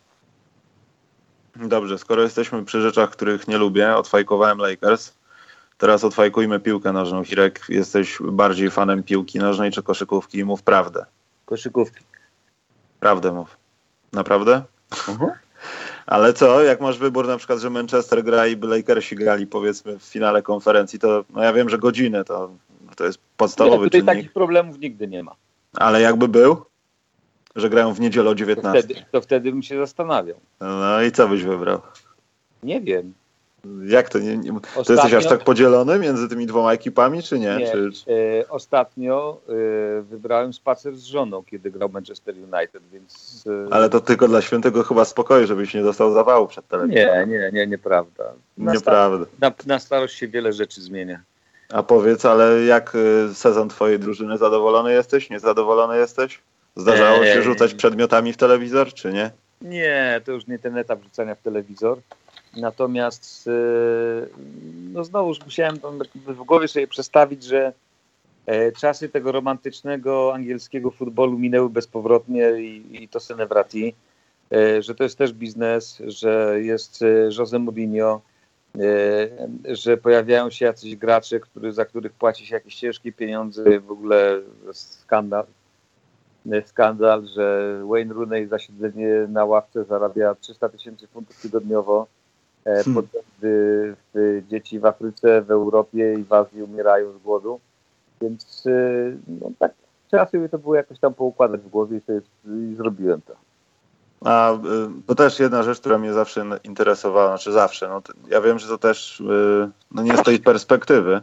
Dobrze, skoro jesteśmy przy rzeczach, których nie lubię, odfajkowałem Lakers. Teraz odfajkujmy piłkę nożną. Hirek, jesteś bardziej fanem piłki nożnej czy koszykówki? Mów prawdę. Koszykówki. Prawdę mów. Naprawdę? Uh-huh. Ale co, jak masz wybór na przykład, że Manchester gra i Lakersi grali powiedzmy w finale konferencji, to no ja wiem, że godzinę to, to jest podstawowy nie, tutaj czynnik. takich problemów nigdy nie ma. Ale jakby był? Że grają w niedzielę o 19. To wtedy, to wtedy bym się zastanawiał. No i co byś wybrał? Nie wiem. Jak to? Nie, nie, to jesteś aż tak podzielony między tymi dwoma ekipami, czy nie? nie. Czy, czy... Ostatnio e, wybrałem spacer z żoną, kiedy grał Manchester United, więc... E... Ale to tylko dla świętego chyba spokoju, żebyś nie dostał zawału przed telewizorem. Nie, nie, nie, nieprawda. Na Nieprawda. Na, na starość się wiele rzeczy zmienia. A powiedz, ale jak e, sezon twojej drużyny zadowolony jesteś? Niezadowolony jesteś? Zdarzało się rzucać przedmiotami w telewizor, czy nie? Nie, to już nie ten etap rzucania w telewizor. Natomiast y, no znowuż musiałem w głowie sobie przestawić, że Czasy tego romantycznego angielskiego futbolu minęły bezpowrotnie i, i to Senevrati, że to jest też biznes, że jest Jose Mourinho, że pojawiają się jacyś gracze, który, za których płaci się jakieś ciężkie pieniądze, w ogóle skandal, skandal, że Wayne Rooney za siedzenie na ławce zarabia 300 tysięcy funtów tygodniowo, e, hmm. podczas gdy dzieci w Afryce, w Europie i w Azji umierają z głodu. Więc e, no, tak trzeba sobie to było jakoś tam poukładać w głowie i, to jest, i zrobiłem to. A y, to też jedna rzecz, która mnie zawsze interesowała, znaczy zawsze. No, ja wiem, że to też no nie z tej perspektywy,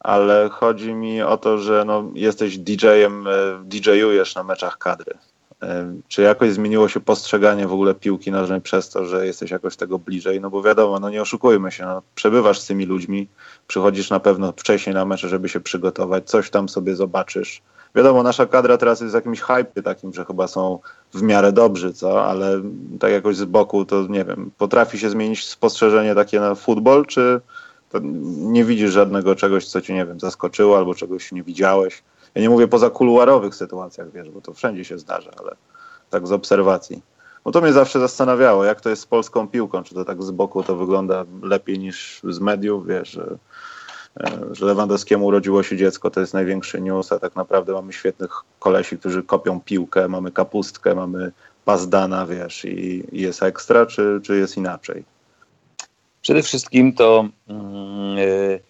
ale chodzi mi o to, że no, jesteś DJ-em, DJ-ujesz na meczach kadry. Czy jakoś zmieniło się postrzeganie w ogóle piłki nożnej przez to, że jesteś jakoś tego bliżej? No bo wiadomo, no nie oszukujmy się, no, przebywasz z tymi ludźmi, przychodzisz na pewno wcześniej na mecze, żeby się przygotować, coś tam sobie zobaczysz wiadomo, nasza kadra teraz jest w jakimś hype takim, że chyba są w miarę dobrzy, co? Ale tak jakoś z boku to nie wiem, potrafi się zmienić spostrzeżenie takie na futbol, czy nie widzisz żadnego czegoś, co ci, nie wiem, zaskoczyło albo czegoś nie widziałeś? Ja nie mówię poza kuluarowych sytuacjach, wiesz, bo to wszędzie się zdarza, ale tak z obserwacji. Bo to mnie zawsze zastanawiało, jak to jest z polską piłką, czy to tak z boku to wygląda lepiej niż z mediów, wiesz, że E, że Lewandowskiemu urodziło się dziecko, to jest największy news, a tak naprawdę mamy świetnych kolesi, którzy kopią piłkę, mamy kapustkę, mamy pazdana, wiesz, i, i jest ekstra, czy, czy jest inaczej? Przede wszystkim to yy,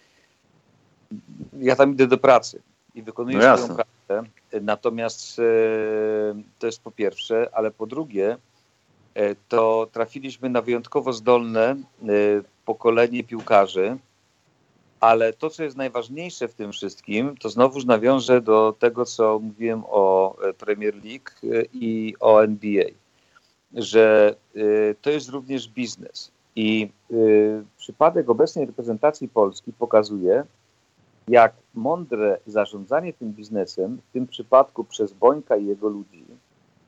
ja tam idę do pracy i wykonuję no swoją pracę, natomiast yy, to jest po pierwsze, ale po drugie yy, to trafiliśmy na wyjątkowo zdolne pokolenie piłkarzy, ale to, co jest najważniejsze w tym wszystkim, to znowuż nawiążę do tego, co mówiłem o e, Premier League e, i o NBA, że e, to jest również biznes. I przypadek obecnej reprezentacji Polski pokazuje, jak mądre zarządzanie tym biznesem, w tym przypadku przez Bońka i jego ludzi,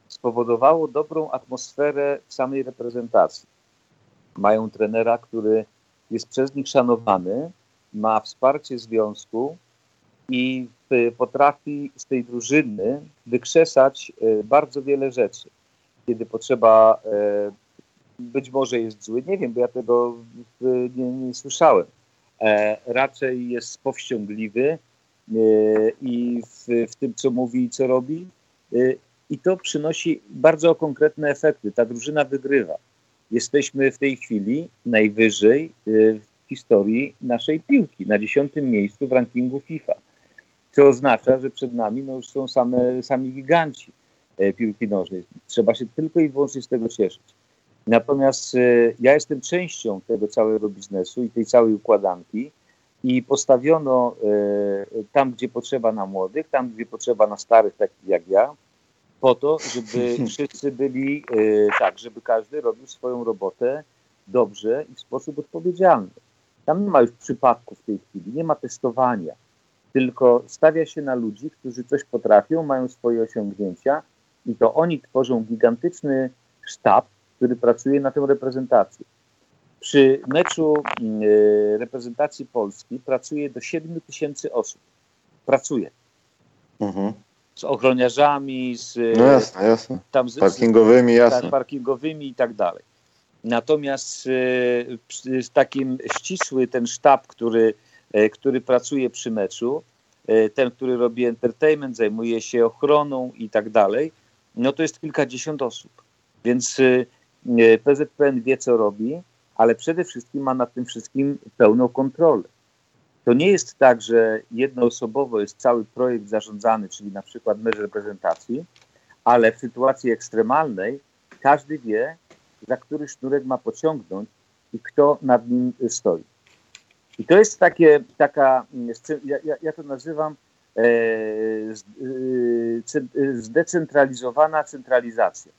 spowodowało dobrą atmosferę w samej reprezentacji. Mają trenera, który jest przez nich szanowany, ma wsparcie związku i potrafi z tej drużyny wykrzesać e, bardzo wiele rzeczy. Kiedy potrzeba, e, być może jest zły, nie wiem, bo ja tego nie, nie słyszałem. E, raczej jest powściągliwy i w, w tym, co mówi i co robi. I to przynosi bardzo konkretne efekty. Ta drużyna wygrywa. Jesteśmy w tej chwili najwyżej historii naszej piłki, na dziesiątym miejscu w rankingu FIFA. Co oznacza, że przed nami no, już są same, sami giganci e, piłki nożnej. Trzeba się tylko i wyłącznie z tego cieszyć. Natomiast e, ja jestem częścią tego całego biznesu i tej całej układanki i postawiono e, tam, gdzie potrzeba na młodych, tam, gdzie potrzeba na starych, takich jak ja, po to, żeby wszyscy byli tak, żeby każdy robił swoją robotę dobrze i w sposób odpowiedzialny. Tam nie ma już przypadków w tej chwili, nie ma testowania, tylko stawia się na ludzi, którzy coś potrafią, mają swoje osiągnięcia i to oni tworzą gigantyczny sztab, który pracuje na tę reprezentację. Przy meczu y, reprezentacji Polski pracuje do 7 tysięcy osób. Pracuje. Mhm. Z ochroniarzami, z, no jasne, jasne. Tam z, parkingowymi, jasne. Tak, parkingowymi i tak dalej. Natomiast y, takim ścisły ten sztab, który, który pracuje przy meczu, ten, który robi entertainment, zajmuje się ochroną i tak dalej, no to jest kilkadziesiąt osób. Więc PZPN wie, co robi, ale przede wszystkim ma nad tym wszystkim pełną kontrolę. To nie jest tak, że jednoosobowo jest cały projekt zarządzany, czyli na przykład mecz reprezentacji, ale w sytuacji ekstremalnej każdy wie, za który sznurek ma pociągnąć i kto nad nim stoi. I to jest takie, taka, ja, ja to nazywam e, e, zdecentralizowana centralizacja.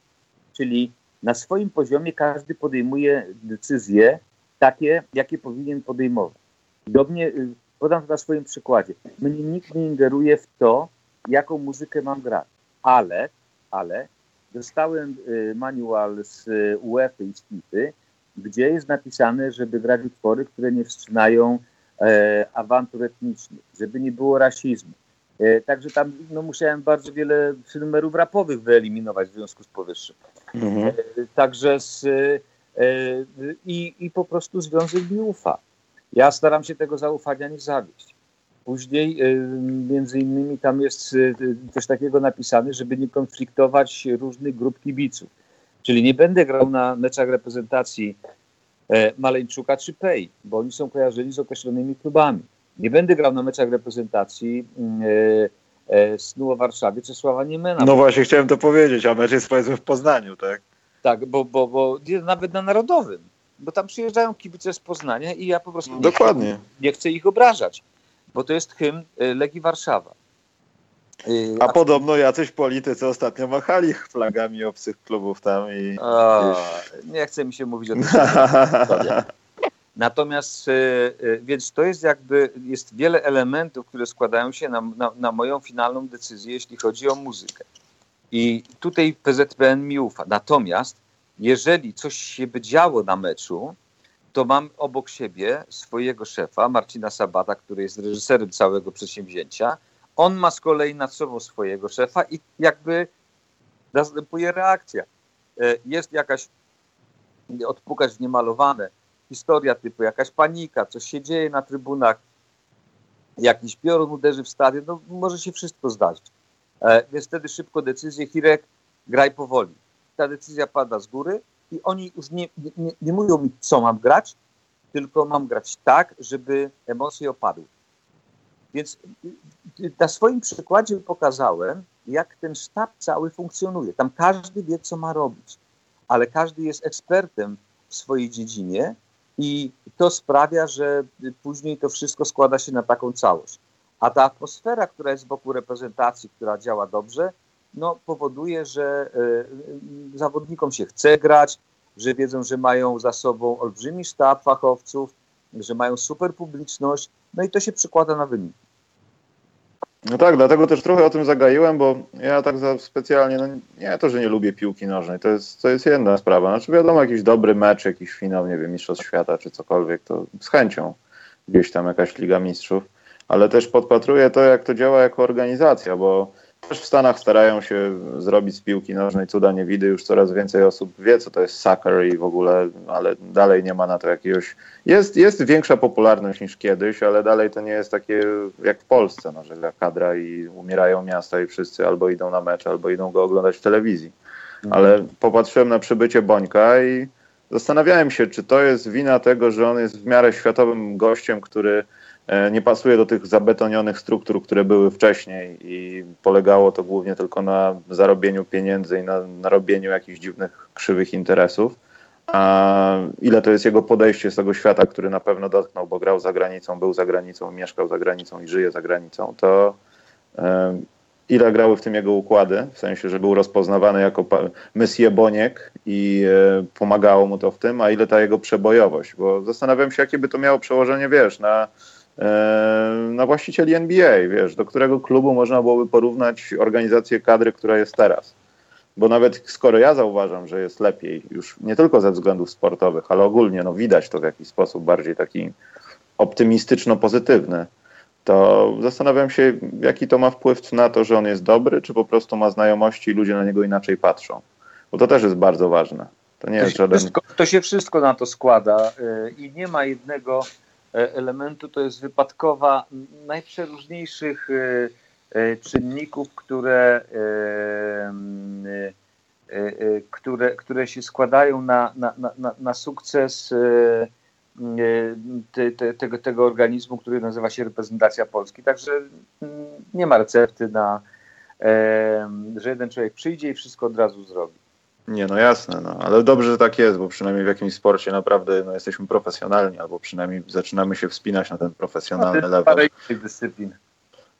Czyli na swoim poziomie każdy podejmuje decyzje takie, jakie powinien podejmować. Do mnie, podam to na swoim przykładzie. Mnie nikt nie ingeruje w to, jaką muzykę mam grać, ale, ale dostałem y, manual z y, UEFA i z FIFA, gdzie jest napisane, żeby grać utwory, które nie wstrzymają e, awantur etnicznych, żeby nie było rasizmu. E, także tam no, musiałem bardzo wiele numerów rapowych wyeliminować w związku z powyższym. Mhm. E, także z, i, i po prostu związek mi ufa. Ja staram się tego zaufania nie zawieść. Później między innymi tam jest coś takiego napisane, żeby nie konfliktować różnych grup kibiców. Czyli nie będę grał na meczach reprezentacji e, Maleńczuka czy Pej, bo oni są kojarzeni z określonymi klubami. Nie będę grał na meczach reprezentacji mm, e, e, Snu o Warszawie czy Sława Niemena. No właśnie, chciałem to powiedzieć, a mecz jest powiedzmy w Poznaniu, tak? Tak, bo, bo, bo nawet na Narodowym, bo tam przyjeżdżają kibice z Poznania i ja po prostu Dokładnie. Nie, nie chcę ich obrażać, bo to jest hymn Legii Warszawa. A, a podobno jacyś politycy ostatnio machali flagami obcych klubów tam i... O, nie chce mi się mówić o tym. Natomiast, y, y, więc to jest jakby, jest wiele elementów, które składają się na, na, na, moją finalną decyzję, jeśli chodzi o muzykę. I tutaj PZPN mi ufa. Natomiast, jeżeli coś się by działo na meczu, to mam obok siebie swojego szefa, Marcina Sabata, który jest reżyserem całego przedsięwzięcia, on ma z kolei nad sobą swojego szefa i jakby następuje reakcja. E, jest jakaś, odpukać w niemalowane, historia typu jakaś panika, coś się dzieje na trybunach, jakiś piorun uderzy w stadion, no może się wszystko zdarzyć. E, więc wtedy szybko decyzję, Hirek, graj powoli. Ta decyzja pada z góry i oni już nie, nie, nie mówią mi, co mam grać, tylko mam grać tak, żeby emocje opadły. Więc na swoim przykładzie pokazałem, jak ten sztab cały funkcjonuje. Tam każdy wie, co ma robić, ale każdy jest ekspertem w swojej dziedzinie i to sprawia, że później to wszystko składa się na taką całość. A ta atmosfera, która jest wokół reprezentacji, która działa dobrze, no, powoduje, że y, zawodnikom się chce grać, że wiedzą, że mają za sobą olbrzymi sztab fachowców, że mają super publiczność, no i to się przekłada na wyniki. No tak, dlatego też trochę o tym zagaiłem, bo ja tak za specjalnie, no nie to, że nie lubię piłki nożnej, to jest, to jest jedna sprawa. Znaczy wiadomo, jakiś dobry mecz, jakiś finał, nie wiem, Mistrzostw Świata czy cokolwiek, to z chęcią gdzieś tam jakaś Liga Mistrzów, ale też podpatruję to, jak to działa jako organizacja, bo też w Stanach starają się zrobić z piłki nożnej cuda nie widy. Już coraz więcej osób wie, co to jest soccer i w ogóle, ale dalej nie ma na to jakiegoś... Jest, jest większa popularność niż kiedyś, ale dalej to nie jest takie jak w Polsce, no, że kadra i umierają miasta i wszyscy albo idą na mecz, albo idą go oglądać w telewizji. Mhm. Ale popatrzyłem na przybycie Bońka i zastanawiałem się, czy to jest wina tego, że on jest w miarę światowym gościem, który nie pasuje do tych zabetonionych struktur, które były wcześniej i polegało to głównie tylko na zarobieniu pieniędzy i na, na robieniu jakichś dziwnych, krzywych interesów. A ile to jest jego podejście z tego świata, który na pewno dotknął, bo grał za granicą, był za granicą, mieszkał za granicą i żyje za granicą, to e, ile grały w tym jego układy, w sensie, że był rozpoznawany jako Monsieur Boniek i e, pomagało mu to w tym, a ile ta jego przebojowość, bo zastanawiam się, jakie by to miało przełożenie, wiesz, na na właścicieli NBA, wiesz, do którego klubu można byłoby porównać organizację kadry, która jest teraz. Bo nawet skoro ja zauważam, że jest lepiej, już nie tylko ze względów sportowych, ale ogólnie no widać to w jakiś sposób bardziej taki optymistyczno-pozytywny, to zastanawiam się, jaki to ma wpływ na to, że on jest dobry, czy po prostu ma znajomości i ludzie na niego inaczej patrzą. Bo to też jest bardzo ważne. To nie to jest żaden. Wszystko, to się wszystko na to składa y, i nie ma jednego elementu to jest wypadkowa najprzeróżniejszych e, e, czynników, które, które, które się składają na, na, na, na sukces te, te, tego, tego organizmu, który nazywa się reprezentacja Polski. Także nie ma recepty na, że jeden człowiek przyjdzie i wszystko od razu zrobi. Nie, no jasne, no, ale dobrze, że tak jest, bo przynajmniej w jakimś sporcie naprawdę no, jesteśmy profesjonalni, albo przynajmniej zaczynamy się wspinać na ten profesjonalny level. Parę dyscyplin.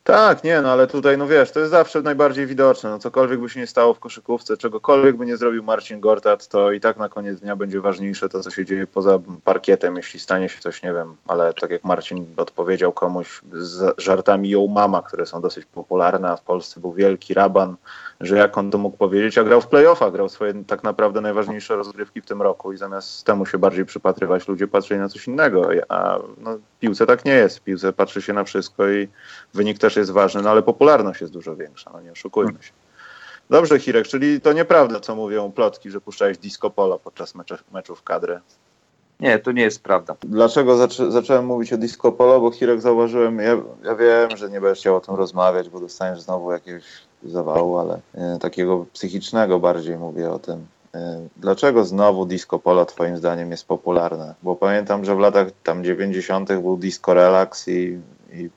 Tak, nie, no ale tutaj, no wiesz, to jest zawsze najbardziej widoczne. No, cokolwiek by się nie stało w koszykówce, czegokolwiek by nie zrobił Marcin Gortat, to i tak na koniec dnia będzie ważniejsze to, co się dzieje poza parkietem, jeśli stanie się coś, nie wiem, ale tak jak Marcin odpowiedział komuś z żartami ją mama, które są dosyć popularne, a w Polsce był wielki raban, że jak on to mógł powiedzieć, a grał w playoffach, grał swoje tak naprawdę najważniejsze rozgrywki w tym roku i zamiast temu się bardziej przypatrywać, ludzie patrzyli na coś innego. A no, piłce tak nie jest. W piłce patrzy się na wszystko i wynik też jest ważny, no ale popularność jest dużo większa, no nie oszukujmy się. Dobrze, Hirek, czyli to nieprawda, co mówią plotki, że puszczałeś disco polo podczas meczu, meczów kadry. Nie, to nie jest prawda. Dlaczego zaczę, zacząłem mówić o disco polo? Bo Hirek zauważyłem, ja, ja wiem, że nie będziesz chciał o tym rozmawiać, bo dostaniesz znowu jakiegoś zawału, ale e, takiego psychicznego bardziej mówię o tym. E, dlaczego znowu disco polo twoim zdaniem jest popularne? Bo pamiętam, że w latach tam 90. był disco relax i, i,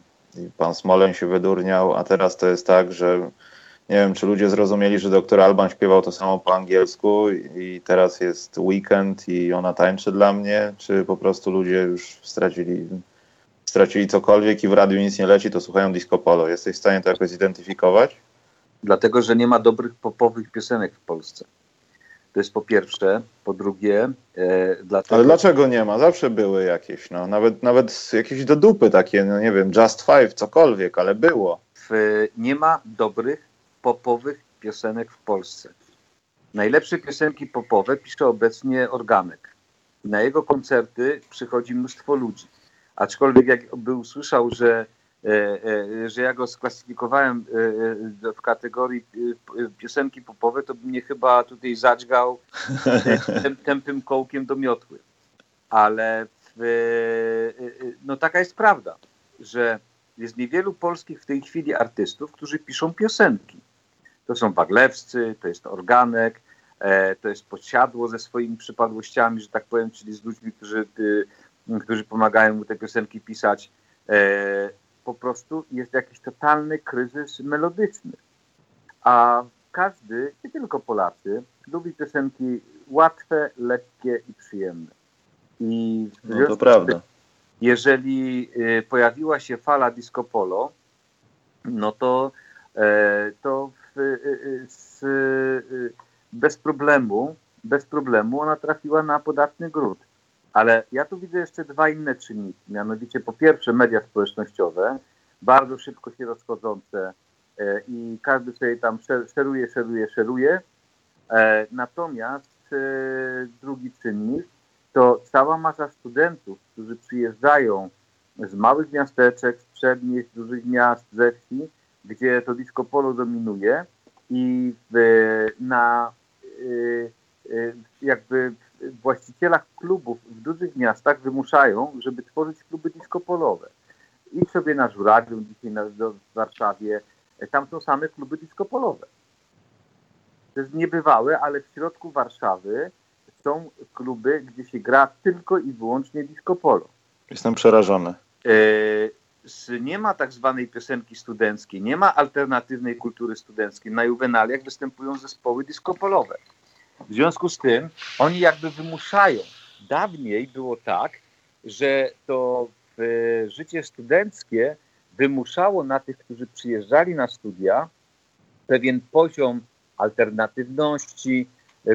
pan Smoleń się wydurniał, a teraz to jest tak, że nie wiem, czy ludzie zrozumieli, że doktor Alban śpiewał to samo po angielsku i teraz jest weekend i ona tańczy dla mnie, czy po prostu ludzie już stracili, stracili cokolwiek i w radiu nic nie leci, to słuchają disco polo. Jesteś w stanie to jakoś zidentyfikować? Dlatego, że nie ma dobrych popowych piosenek w Polsce. To jest po pierwsze. Po drugie, e, dlatego... Ale dlaczego nie ma? Zawsze były jakieś, no. Nawet, nawet jakieś do dupy takie, no nie wiem, Just Five, cokolwiek, ale było. W, nie ma dobrych popowych piosenek w Polsce. Najlepsze piosenki popowe pisze obecnie Organek. Na jego koncerty przychodzi mnóstwo ludzi. Aczkolwiek jakby usłyszał, że, że ja go sklasyfikowałem e, w kategorii piosenki popowe, to by mnie chyba tutaj zadźgał tępym kołkiem do miotły. Ale no taka jest prawda, że jest niewielu polskich w tej chwili artystów, którzy piszą piosenki. To są Waglewscy, to jest Organek, e, to jest Podsiadło ze swoimi przypadłościami, że tak powiem, czyli z ludźmi, którzy, którzy pomagają mu te piosenki pisać. Po prostu jest jakiś totalny kryzys melodyczny. A każdy, nie tylko Polacy, lubi piosenki łatwe, lekkie i przyjemne. I no to prawda. Jeżeli y, pojawiła się fala disco polo, no to, e, to Y, y, z, bez problemu, bez problemu ona trafiła na podatny grunt. Ale ja tu widzę jeszcze dwa inne czynniki. Mianowicie po pierwsze media społecznościowe, bardzo szybko się rozchodzące e, i każdy sobie tam szeruje, szeruje, szeruje. E, natomiast e, drugi czynnik to cała masa studentów, którzy przyjeżdżają z małych miasteczek, z przedmieść, dużych miast, ze wsi gdzie to disco polo dominuje i na jakby właścicielach klubów w dużych miastach wymuszają, żeby tworzyć kluby disco polowe. Idź sobie na Żurawią, dzisiaj na, w Warszawie, tam są same kluby disco polowe. To jest niebywałe, ale w środku Warszawy są kluby, gdzie się gra tylko i wyłącznie disco polo. Jestem przerażony. Y, nie ma tak zwanej piosenki studenckiej, nie ma alternatywnej kultury studenckiej. Na juwenaliach występują zespoły diskopolowe. W związku z tym oni jakby wymuszają. Dawniej było tak, że to życie studenckie wymuszało na tych, którzy przyjeżdżali na studia, pewien poziom alternatywności,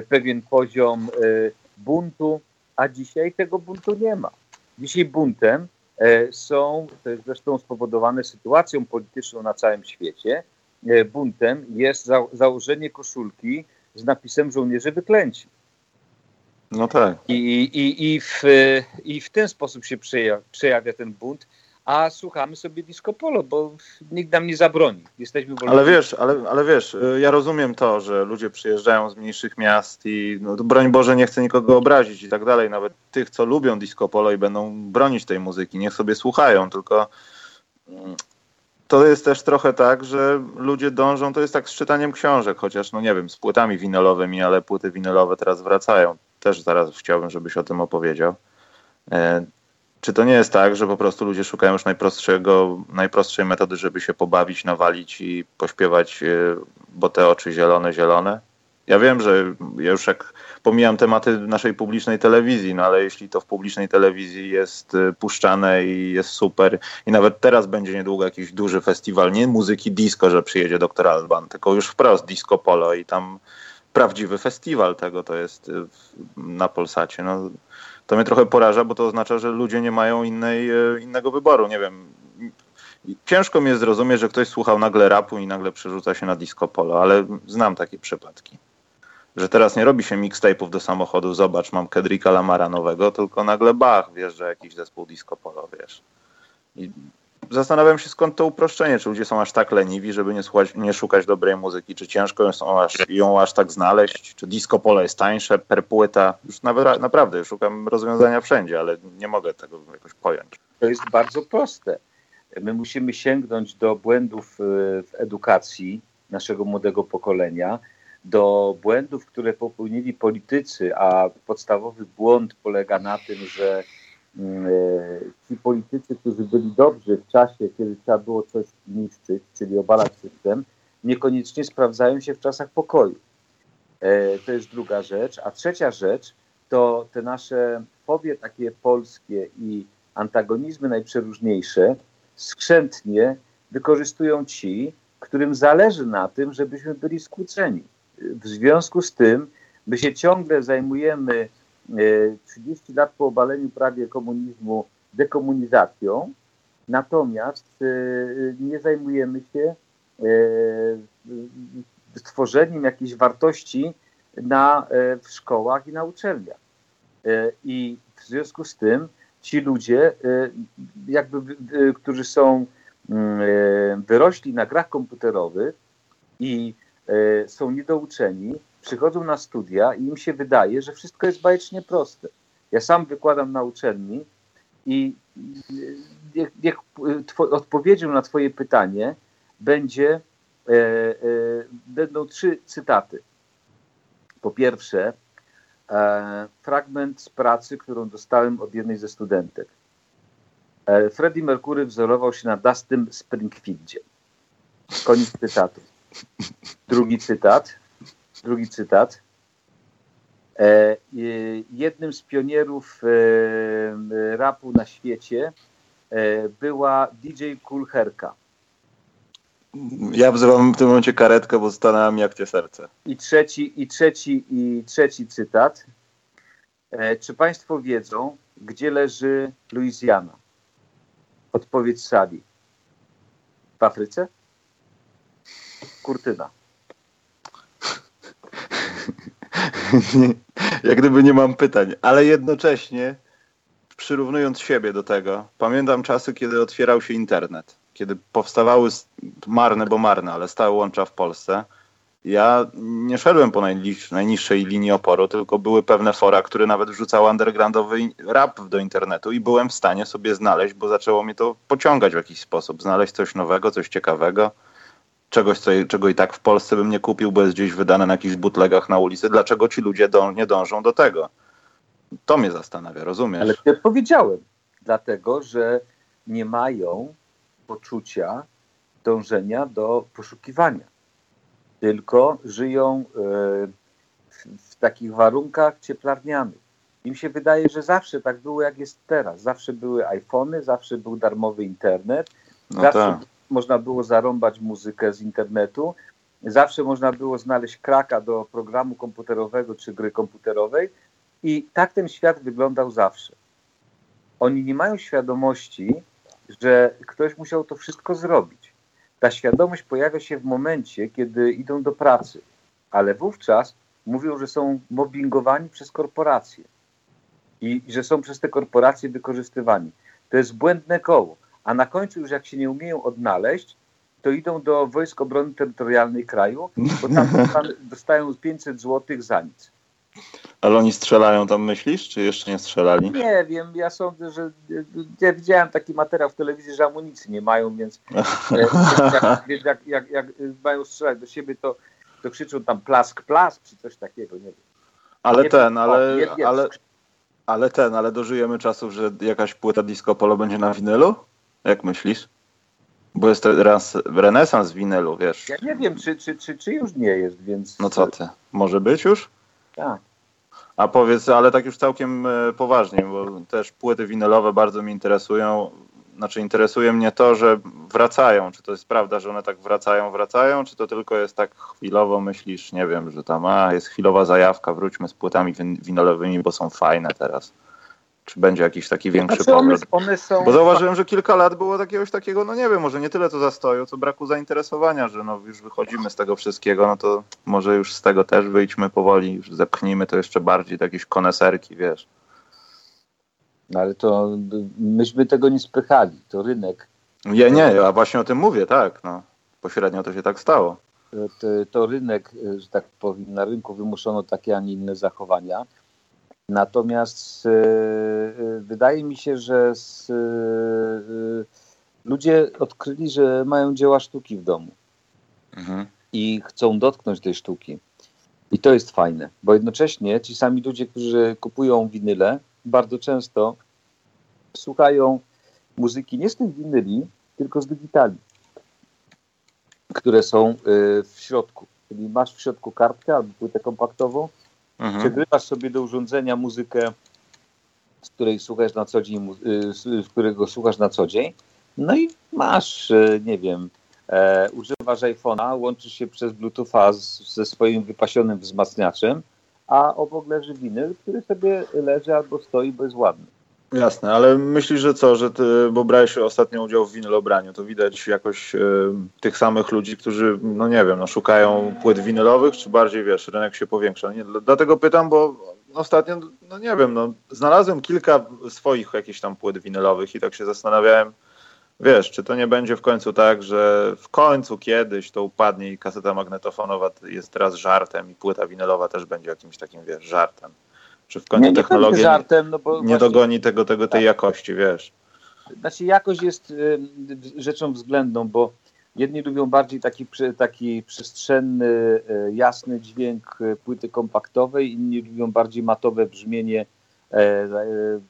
pewien poziom e, buntu, a dzisiaj tego buntu nie ma. Dzisiaj buntem E, są, to jest zresztą spowodowane sytuacją polityczną na całym świecie, e, buntem jest za, założenie koszulki z napisem żołnierze wyklęci. No tak. I, i, i, w, i w ten sposób się przejawia, przejawia ten bunt a słuchamy sobie disco polo, bo nikt nam nie zabroni. Jesteśmy wolni. Ale wiesz, ale, ale wiesz, y, ja rozumiem to, że ludzie przyjeżdżają z mniejszych miast i no, broń Boże nie chcę nikogo obrazić i tak dalej. Nawet tych, co lubią disco polo i będą bronić tej muzyki, niech sobie słuchają, tylko mm, to jest też trochę tak, że ludzie dążą, to jest tak z czytaniem książek, chociaż no nie wiem, z płytami winylowymi, ale płyty winylowe teraz wracają. Też zaraz chciałbym, żebyś o tym opowiedział. E, czy to nie jest tak, że po prostu ludzie szukają już najprostszego, najprostszej metody, żeby się pobawić, nawalić i pośpiewać, e, bo te oczy zielone, zielone? Ja wiem, że ja już jak pomijam tematy naszej publicznej telewizji, no ale jeśli to w publicznej telewizji jest e, puszczane i jest super i nawet teraz będzie niedługo jakiś duży festiwal, nie muzyki disco, że przyjedzie Dr. Alban, tylko już wprost disco polo i tam prawdziwy festiwal tego to jest e, na Polsacie. No, to mnie trochę poraża, bo to oznacza, że ludzie nie mają innej, e, innego wyboru. Nie wiem. Ciężko mi jest zrozumieć, że ktoś słuchał nagle rapu i nagle przerzuca się na disco polo, ale znam takie przypadki. Że teraz nie robi się mixtape'ów do samochodu, zobacz, mam Kedrika Lamara nowego, tylko nagle bach, wiesz, że jakiś zespół disco polo, wiesz. I zastanawiam się, skąd to uproszczenie. Czy ludzie są aż tak leniwi, żeby nie, słuchać, nie szukać dobrej muzyki? Czy ciężko są aż, ją aż tak znaleźć? Czy disco pole jest tańsze per płyta? Już nawet, naprawdę szukam rozwiązania wszędzie, ale nie mogę tego jakoś pojąć. To jest bardzo proste. My musimy sięgnąć do błędów e, w edukacji naszego młodego pokolenia, do błędów, które popełnili politycy, a podstawowy błąd polega na tym, że mm, e, ci politycy, którzy byli dobrzy w czasie, kiedy trzeba było coś niszczyć, czyli obalać system, niekoniecznie sprawdzają się w czasach pokoju. E, to jest druga rzecz. A trzecia rzecz to te nasze fobie takie polskie i antagonizmy najprzeróżniejsze skrzętnie wykorzystują ci, którym zależy na tym, żebyśmy byli skłóceni. W związku z tym my się ciągle zajmujemy 30 e, lat po obaleniu prawie komunizmu dekomunizacją, natomiast e, nie zajmujemy się e, stworzeniem jakiejś wartości na, w szkołach i na uczelniach. I w związku z tym ci ludzie, jakby, którzy są mm, wyrośli na grach komputerowych i E, są niedouczeni, przychodzą na studia i im się wydaje, że wszystko jest bajecznie proste. Ja sam wykładam na uczelni i niech, niech odpowiedzią na Twoje pytanie będzie, e, e, będą trzy cytaty. Po pierwsze, e, fragment z pracy, którą dostałem od jednej ze studentek. E, Freddie Mercury wzorował się na Dustym Springfieldzie. Koniec cytatu. Drugi cytat. Drugi cytat. E, jednym z pionierów e, rapu na świecie e, była DJ Kulherka. Ja wzywam w tym momencie karetkę, bo stanęłam jak cię serce. I trzeci, i trzeci, i trzeci cytat. Czy Państwo wiedzą, gdzie leży Luizjana? Odpowiedź Sali. W Afryce? Kurtyna. Jak gdyby nie mam pytań, ale jednocześnie przyrównując siebie do tego, pamiętam czasy, kiedy otwierał się internet, kiedy powstawały marne, bo marne, ale stałe łącza w Polsce. Ja nie szedłem po najniższej linii oporu, tylko były pewne fora, które nawet wrzucały undergroundowy rap do internetu i byłem w stanie sobie znaleźć, bo zaczęło mnie to pociągać w jakiś sposób, znaleźć coś nowego, coś ciekawego czegoś, co, czego i tak w Polsce bym nie kupił, bo jest gdzieś wydane na jakichś butlegach na ulicy. Dlaczego ci ludzie dąż, nie dążą do tego? To mnie zastanawia, rozumiesz? Ale ja powiedziałem, dlatego, że nie mają poczucia dążenia do poszukiwania, tylko żyją e, w takich warunkach cieplarnianych. Im się wydaje, że zawsze tak było, jak jest teraz. Zawsze były iPhony, zawsze był darmowy internet, no zawsze tak można było zarąbać muzykę z internetu, zawsze można było znaleźć kraka do programu komputerowego czy gry komputerowej i tak ten świat wyglądał zawsze. Oni nie mają świadomości, że ktoś musiał to wszystko zrobić. Ta świadomość pojawia się w momencie, kiedy idą do pracy, ale wówczas mówią, że są mobbingowani przez korporacje i że są przez te korporacje wykorzystywani. To jest błędne koło a na końcu już jak się nie umieją odnaleźć, to idą do Wojsk Obrony Terytorialnej kraju, bo tam dostają 500 zł za nic. Ale oni strzelają tam, myślisz, czy jeszcze nie strzelali? Nie wiem, ja sądzę, że ja widziałem taki materiał w telewizji, że amunicji nie mają, więc, e, jak, jak, jak, jak, mają strzelać do siebie, to, to krzyczą tam plask, plask, czy coś takiego, nie wiem. Ale nie ten, ale, ale, ale ten, ale dożyjemy czasów, że jakaś płyta disco polo będzie na winylu? Jak myślisz? Bo jest teraz renesans winylu, wiesz. Ja nie wiem, czy, czy, czy, czy już nie jest, więc... No co ty, może być już? Tak. A powiedz, ale tak już całkiem e, poważnie, bo też płyty winylowe bardzo mnie interesują. Znaczy interesuje mnie to, że wracają. Czy to jest prawda, że one tak wracają, wracają, czy to tylko jest tak chwilowo myślisz, nie wiem, że tam a, jest chwilowa zajawka, wróćmy z płytami winylowymi, bo są fajne teraz. Czy będzie jakiś taki większy znaczy powrót? One, one są... Bo zauważyłem, że kilka lat było jakiegoś takiego, no nie wiem, może nie tyle to zastoju, co braku zainteresowania, że no już wychodzimy z tego wszystkiego, no to może już z tego też wyjdźmy powoli, już zepchnijmy to jeszcze bardziej do jakiejś koneserki, wiesz. No ale to myśmy tego nie spychali, to rynek. Nie, nie, a właśnie o tym mówię, tak. No. Pośrednio to się tak stało. To, to rynek, że tak powiem, na rynku wymuszono takie, a nie inne zachowania. Natomiast e, e, wydaje mi się, że z, e, ludzie odkryli, że mają dzieła sztuki w domu mhm. i chcą dotknąć tej sztuki. I to jest fajne, bo jednocześnie ci sami ludzie, którzy kupują winyle, bardzo często słuchają muzyki nie z tych winyli, tylko z digitali, które są w środku. Czyli masz w środku kartkę albo płytę kompaktową, Mhm. Sobie do urządzenia muzykę, z której słuchasz na co dzień, y, z którego słuchasz na co dzień, no i masz, y, nie wiem, e, używasz iPhone'a, łączysz się przez Bluetootha ze swoim wypasionym wzmacniaczem, a obok leży winyl, który sobie leży albo stoi, bo jest ładny. Jasne, ale myślisz, że co, że ty, bo brałeś ostatnio udział w winylobraniu, to widać jakoś y, tych samych ludzi, którzy, no nie wiem, no, szukają płyt winylowych, czy bardziej, wiesz, rynek się powiększa? Nie, dlatego pytam, bo ostatnio, no nie wiem, no, znalazłem kilka swoich jakichś tam płyt winylowych i tak się zastanawiałem, wiesz, czy to nie będzie w końcu tak, że w końcu kiedyś to upadnie i kaseta magnetofonowa jest teraz żartem i płyta winylowa też będzie jakimś takim, wiesz, żartem. Czy w końcu nie, technologia żartem, no nie właśnie, dogoni tego, tego, tej tak. jakości, wiesz? Znaczy jakość jest y, rzeczą względną, bo jedni lubią bardziej taki, taki przestrzenny, y, jasny dźwięk y, płyty kompaktowej, inni lubią bardziej matowe brzmienie, e,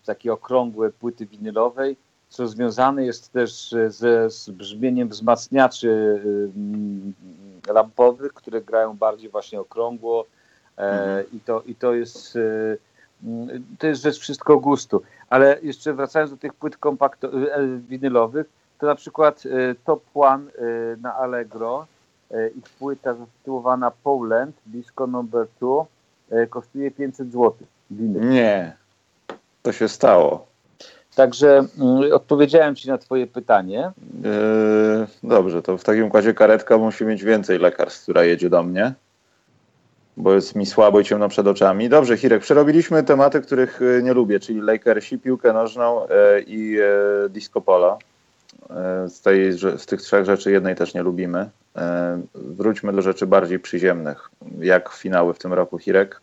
takie okrągłe płyty winylowej, co związane jest też ze, z brzmieniem wzmacniaczy lampowych, które grają bardziej właśnie okrągło, e, mhm. i, to, i to jest to jest rzecz wszystko gustu. Ale jeszcze wracając do tych płyt kompakto- e, winylowych, to na przykład e, Top One na Allegro, ich płyta zatytułowana Poland, disco number 2, kosztuje 500 zł. Winyl. Nie, to się stało. Także mm, odpowiedziałem Ci na Twoje pytanie. Yy, dobrze, to w takim układzie karetka musi mieć więcej lekarstw, która jedzie do mnie bo jest mi słabo i ciemno przed oczami. Dobrze, Hirek, przerobiliśmy tematy, których e, nie lubię, czyli Lakersi, piłkę nożną e, i e, disco polo. Z, tej, z tych trzech rzeczy jednej też nie lubimy. Wróćmy do rzeczy bardziej przyziemnych. Jak finały w tym roku, Hirek?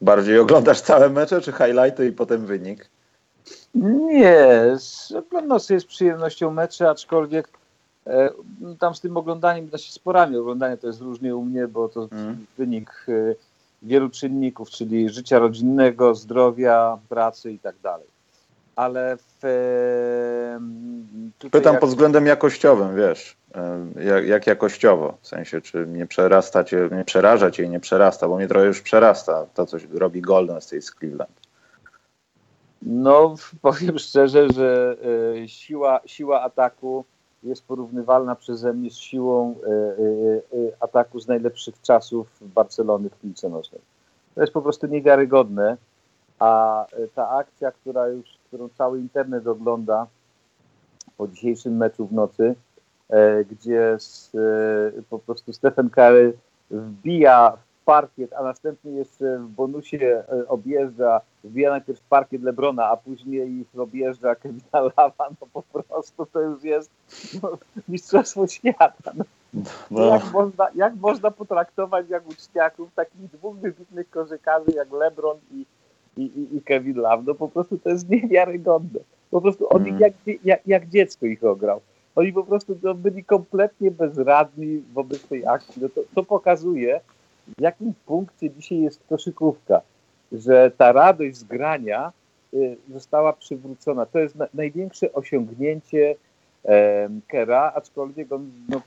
Bardziej oglądasz całe mecze, czy highlighty i potem wynik? Nie, oglądam sobie z przyjemnością mecze, aczkolwiek no, tam z tym oglądaniem da się sporami. Oglądanie to jest różnie u mnie, bo to mm. wynik e, wielu czynników, czyli życia rodzinnego, zdrowia, pracy i tak dalej. Ale w, e, Pytam jak... pod względem jakościowym, wiesz, jak, jak, jakościowo, w sensie, czy nie przerasta cię, nie przeraża cię i nie przerasta, bo mnie trochę już przerasta to, co robi Golden State z Cleveland. No, powiem szczerze, że siła, siła ataku jest porównywalna przeze mnie z siłą e, e, e, ataku z najlepszych czasów Barcelony w piłce nożnej. To jest po prostu niewiarygodne, a ta akcja, która już, którą cały internet ogląda po dzisiejszym meczu w nocy, gdzie po prostu Stephen Curry wbija parkiet, a następnie jeszcze w bonusie e, objeżdża, wbija najpierw parkiet Lebrona, a później ich objeżdża Kevina Lava, no po prostu to już jest no, mistrzostwo świata. No. No. Jak, można, jak można potraktować jak uczniaków takich dwóch wybitnych koszykarzy jak Lebron i, i, i, i Kevin Love? No po prostu to jest niewiarygodne. Po prostu on mm. jak, jak, jak dziecko ich ograł. Oni po prostu no, byli kompletnie bezradni wobec tej akcji. No to, to pokazuje, w jakim punkcie dzisiaj jest koszykówka, że ta radość z grania y, została przywrócona. To jest na, największe osiągnięcie e, Kera, aczkolwiek on, no,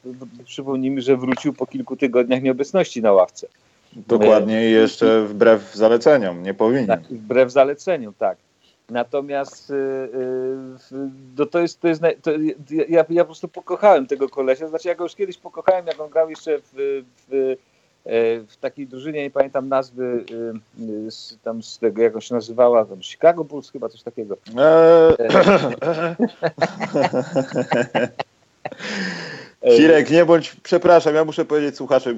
przypomnijmy, że wrócił po kilku tygodniach nieobecności na ławce. Dokładnie i jeszcze wbrew zaleceniom, nie powinien. Tak, wbrew zaleceniom, tak. Natomiast y, y, to, jest, to jest to, ja, ja po prostu pokochałem tego kolesia, znaczy ja go już kiedyś pokochałem, jak on grał jeszcze w, w w takiej drużynie, nie pamiętam nazwy, e, z, tam z tego, jak się nazywała, tam Chicago Bulls chyba, coś takiego. Eee. Hirek, nie bądź, przepraszam, ja muszę powiedzieć słuchaczom,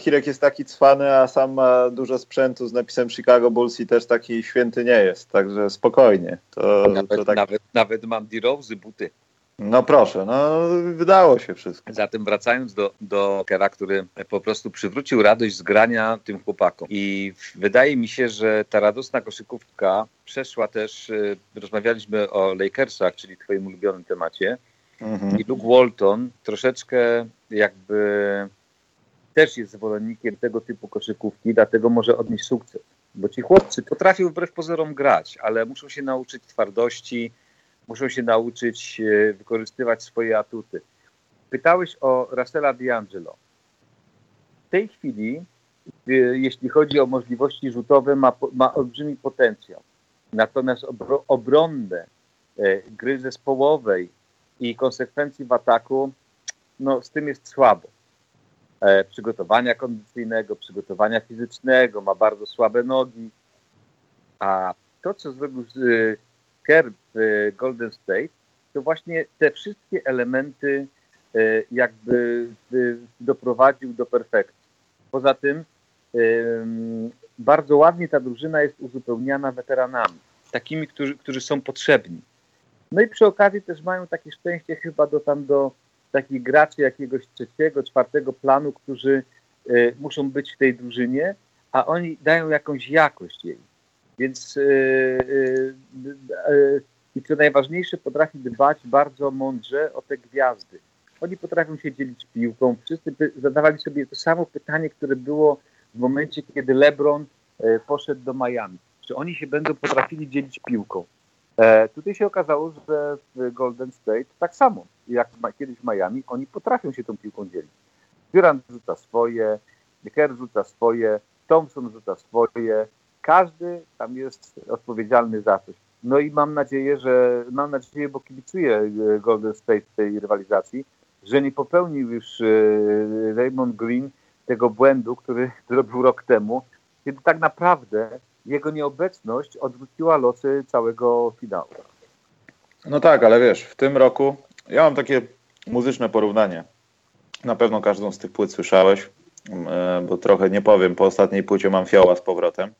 Hirek jest taki cwany, a sam ma dużo sprzętu z napisem Chicago Bulls i też taki święty nie jest, także spokojnie. To, nawet, to tak... nawet, nawet mam Dirozy buty. No proszę, no wydało się wszystko. Zatem wracając do, do Kera, który po prostu przywrócił radość z grania tym chłopakom. I wydaje mi się, że ta radosna koszykówka przeszła też, y, rozmawialiśmy o Lakersach, czyli twoim ulubionym temacie, mhm. i Luke Walton troszeczkę jakby też jest zwolennikiem tego typu koszykówki, dlatego może odnieść sukces. Bo ci chłopcy potrafią wbrew pozorom grać, ale muszą się nauczyć twardości, muszą się nauczyć e, wykorzystywać swoje atuty. Pytałeś o Russella D'Angelo. W tej chwili, e, jeśli chodzi o możliwości rzutowe, ma, ma olbrzymi potencjał. Natomiast obronne e, gry zespołowej i konsekwencji w ataku, no z tym jest słabo. Przygotowania kondycyjnego, przygotowania fizycznego, ma bardzo słabe nogi. A to, co zrobił Kerr w Golden State, to właśnie te wszystkie elementy e, jakby doprowadził do perfekcji. Poza tym bardzo ładnie ta drużyna jest uzupełniana weteranami, takimi, którzy, którzy są potrzebni. No i przy okazji też mają takie szczęście chyba do tam do takich graczy jakiegoś trzeciego, czwartego planu, którzy e, muszą być w tej drużynie, a oni dają jakąś jakość jej. Więc yy, yy, i co najważniejsze, potrafi dbać bardzo mądrze o te gwiazdy. Oni potrafią się dzielić piłką. Wszyscy zadawali sobie to samo pytanie, które było w momencie, kiedy LeBron poszedł do Miami. Czy oni się będą potrafili dzielić piłką? E, tutaj się okazało, że w Golden State tak samo jak kiedyś w Miami, oni potrafią się tą piłką dzielić. Durant rzuca swoje, Kerr rzuca swoje, Thompson rzuca swoje, każdy tam jest odpowiedzialny za coś. No i mam nadzieję, że mam nadzieję, bo kibicuję e, Golden State w tej rywalizacji, że nie popełnił już e, Raymond Green tego błędu, który zrobił rok temu, kiedy tak naprawdę jego nieobecność odwróciła losy całego finału. No tak, ale wiesz, w tym roku ja mam takie muzyczne porównanie. Na pewno każdą z tych płyt słyszałeś, e, bo trochę nie powiem, po ostatniej płycie mam fioła z powrotem.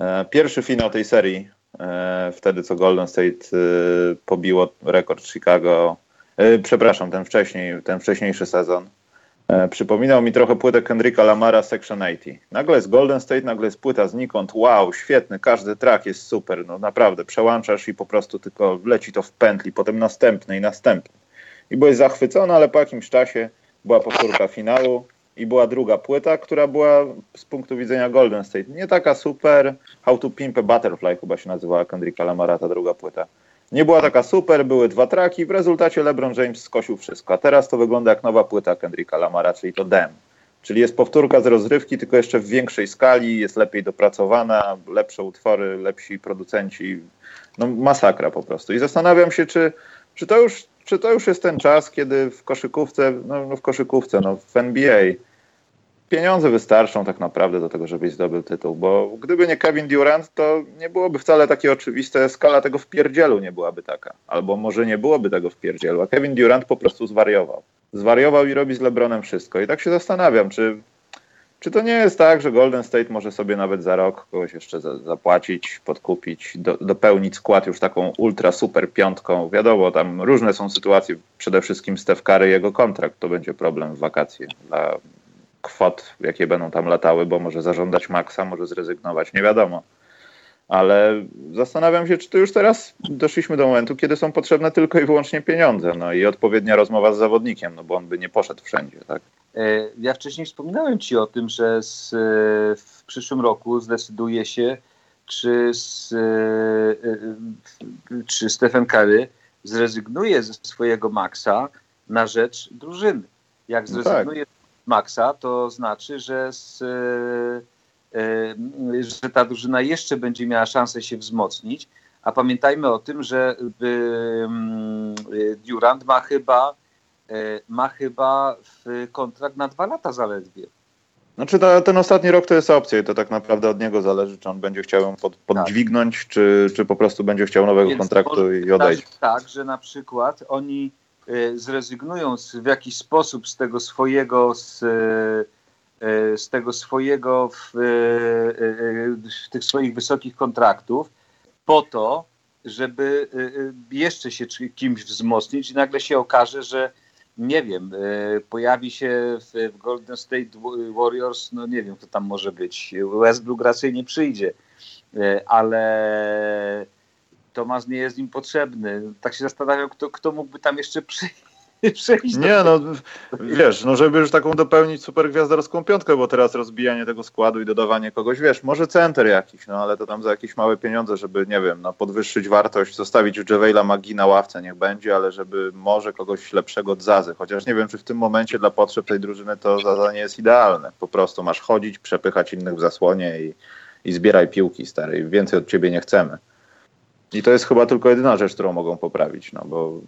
E, pierwszy finał tej serii, e, wtedy co Golden State e, pobiło rekord Chicago, przepraszam, ten, wcześniej, ten wcześniejszy sezon, przypominał mi trochę płytę Kendricka Lamara Section 80. Nagle jest Golden State, nagle jest płyta znikąd, wow, świetny, każdy track jest super, no naprawdę, przełączasz i po prostu tylko leci to w pętli, potem następny i następny. I byłeś zachwycony, ale po jakimś czasie była powtórka finału, i była druga płyta, która była z punktu widzenia Golden State nie taka super. How to Pimp a Butterfly chyba się nazywała Kendricka Lamara, ta druga płyta. Nie była taka super, były dwa traki, w rezultacie LeBron James skosił wszystko. A teraz to wygląda jak nowa płyta Kendricka Lamara, czyli to Dem. Czyli jest powtórka z rozrywki, tylko jeszcze w większej skali, jest lepiej dopracowana, lepsze utwory, lepsi producenci. No masakra po prostu. I zastanawiam się, czy, czy to już czy to już jest ten czas, kiedy w koszykówce, no, no w koszykówce, no w NBA pieniądze wystarczą tak naprawdę do tego, żebyś zdobył tytuł, bo gdyby nie Kevin Durant, to nie byłoby wcale takie oczywiste, skala tego wpierdzielu nie byłaby taka, albo może nie byłoby tego wpierdzielu, a Kevin Durant po prostu zwariował. Zwariował i robi z LeBronem wszystko. I tak się zastanawiam, czy czy to nie jest tak, że Golden State może sobie nawet za rok kogoś jeszcze za, zapłacić, podkupić, do, dopełnić skład już taką ultra super piątką? Wiadomo, tam różne są sytuacje, przede wszystkim Steph Curry, jego kontrakt to będzie problem w wakacje dla kwot, jakie będą tam latały, bo może zażądać maksa, może zrezygnować, nie wiadomo. Ale zastanawiam się, czy to już teraz doszliśmy do momentu, kiedy są potrzebne tylko i wyłącznie pieniądze, no i odpowiednia rozmowa z zawodnikiem, no bo on by nie poszedł wszędzie, tak? E, ja wcześniej wspominałem Ci o tym, że z, w przyszłym roku zdecyduje się, czy, z, e, czy Stephen Curry zrezygnuje ze swojego maksa na rzecz drużyny. Jak no zrezygnuje no tak. z maksa, to znaczy, że, z, e, że ta drużyna jeszcze będzie miała szansę się wzmocnić. A pamiętajmy o tym, że Durant ma chyba E, ma chyba kontrakt na dwa lata zaledwie. Znaczy ta, ten ostatni rok to jest opcja i to tak naprawdę od niego zależy, czy on będzie chciał ją pod, podźwignąć, tak. czy, czy po prostu będzie chciał nowego Więc kontraktu i odejść. Tak, że na przykład oni zrezygnują z, w jakiś sposób z tego swojego z, z tego swojego w, w tych swoich wysokich kontraktów po to, żeby jeszcze się kimś wzmocnić i nagle się okaże, że nie wiem, pojawi się w Golden State Warriors, no nie wiem, kto tam może być. Westbrook raczej nie przyjdzie, ale Tomasz nie jest im potrzebny. Tak się zastanawiam, kto, kto mógłby tam jeszcze przyjść. Przejść nie, no wiesz, no żeby już taką dopełnić super gwiazdorską piątkę, bo teraz rozbijanie tego składu i dodawanie kogoś, wiesz, może center jakiś, no ale to tam za jakieś małe pieniądze, żeby, nie wiem, no podwyższyć wartość, zostawić Javela Magi na ławce, niech będzie, ale żeby może kogoś lepszego od Zazy, chociaż nie wiem, czy w tym momencie dla potrzeb tej drużyny to Zaza nie jest idealne. Po prostu masz chodzić, przepychać innych w zasłonie i, i zbieraj piłki, stary, więcej od ciebie nie chcemy. I to jest chyba tylko jedyna rzecz, którą mogą poprawić, no bo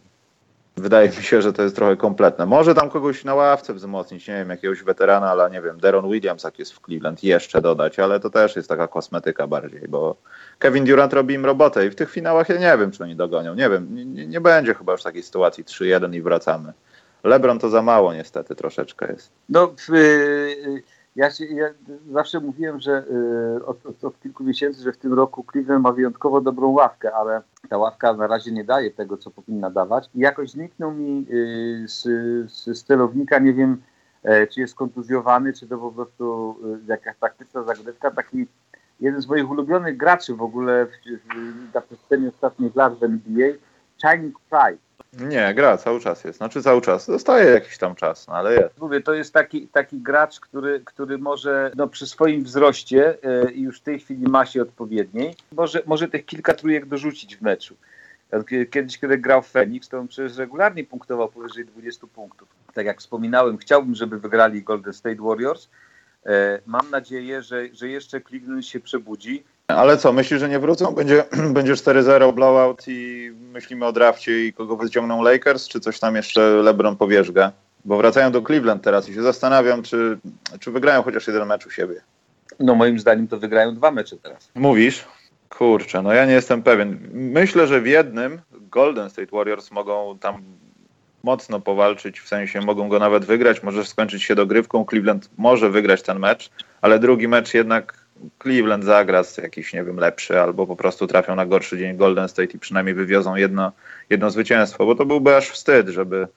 wydaje mi się, że to jest trochę kompletne. Może tam kogoś na ławce wzmocnić, nie wiem, jakiegoś weterana, ale nie wiem, Deron Williams, jak jest w Cleveland, jeszcze dodać, ale to też jest taka kosmetyka bardziej, bo Kevin Durant robi im robotę i w tych finałach ja nie wiem, czy oni dogonią. Nie wiem, nie, nie będzie chyba już takiej sytuacji 3-1 i wracamy. LeBron to za mało niestety troszeczkę jest. No, yy, ja, się, ja zawsze mówiłem, że y, od, od, od, kilku miesięcy, że w tym roku Cleveland ma wyjątkowo dobrą ławkę, ale ta ławka na razie nie daje tego, co powinna dawać. I jakoś zniknął mi y, z, z celownika, nie wiem, e, czy jest kontuzjowany, czy to po prostu y, jakaś taktyczna zagrywka. Taki jeden z moich ulubionych graczy w ogóle w, w, na przestrzeni ostatnich lat w NBA, Shining Pride. Nie, gra, cały czas jest. Znaczy cały czas. Zostaje jakiś tam czas, no, ale jest. Mówię, to jest taki, taki gracz, który, który może no, przy swoim wzroście e, i już w tej chwili masie odpowiedniej, może, może tych kilka trójek dorzucić w meczu. Kiedyś, kiedy grał w Phoenix, to on przecież regularnie punktował powyżej 20 punktów. Tak jak wspominałem, chciałbym, żeby wygrali Golden State Warriors. E, mam nadzieję, że, że jeszcze Cleveland się przebudzi ale co, myślisz, że nie wrócą? Będzie, będzie 4-0 blowout i myślimy o drafcie i kogo wyciągną Lakers, czy coś tam jeszcze LeBron powierzga? Bo wracają do Cleveland teraz i się zastanawiam, czy, czy wygrają chociaż jeden mecz u siebie. No moim zdaniem to wygrają dwa mecze teraz. Mówisz? Kurczę, no ja nie jestem pewien. Myślę, że w jednym Golden State Warriors mogą tam mocno powalczyć, w sensie mogą go nawet wygrać, może skończyć się dogrywką. Cleveland może wygrać ten mecz, ale drugi mecz jednak Cleveland zagra jakiś, nie wiem, lepszy, albo po prostu trafią na gorszy dzień Golden State i przynajmniej wywiozą jedno, jedno zwycięstwo, bo to byłby aż wstyd, żeby,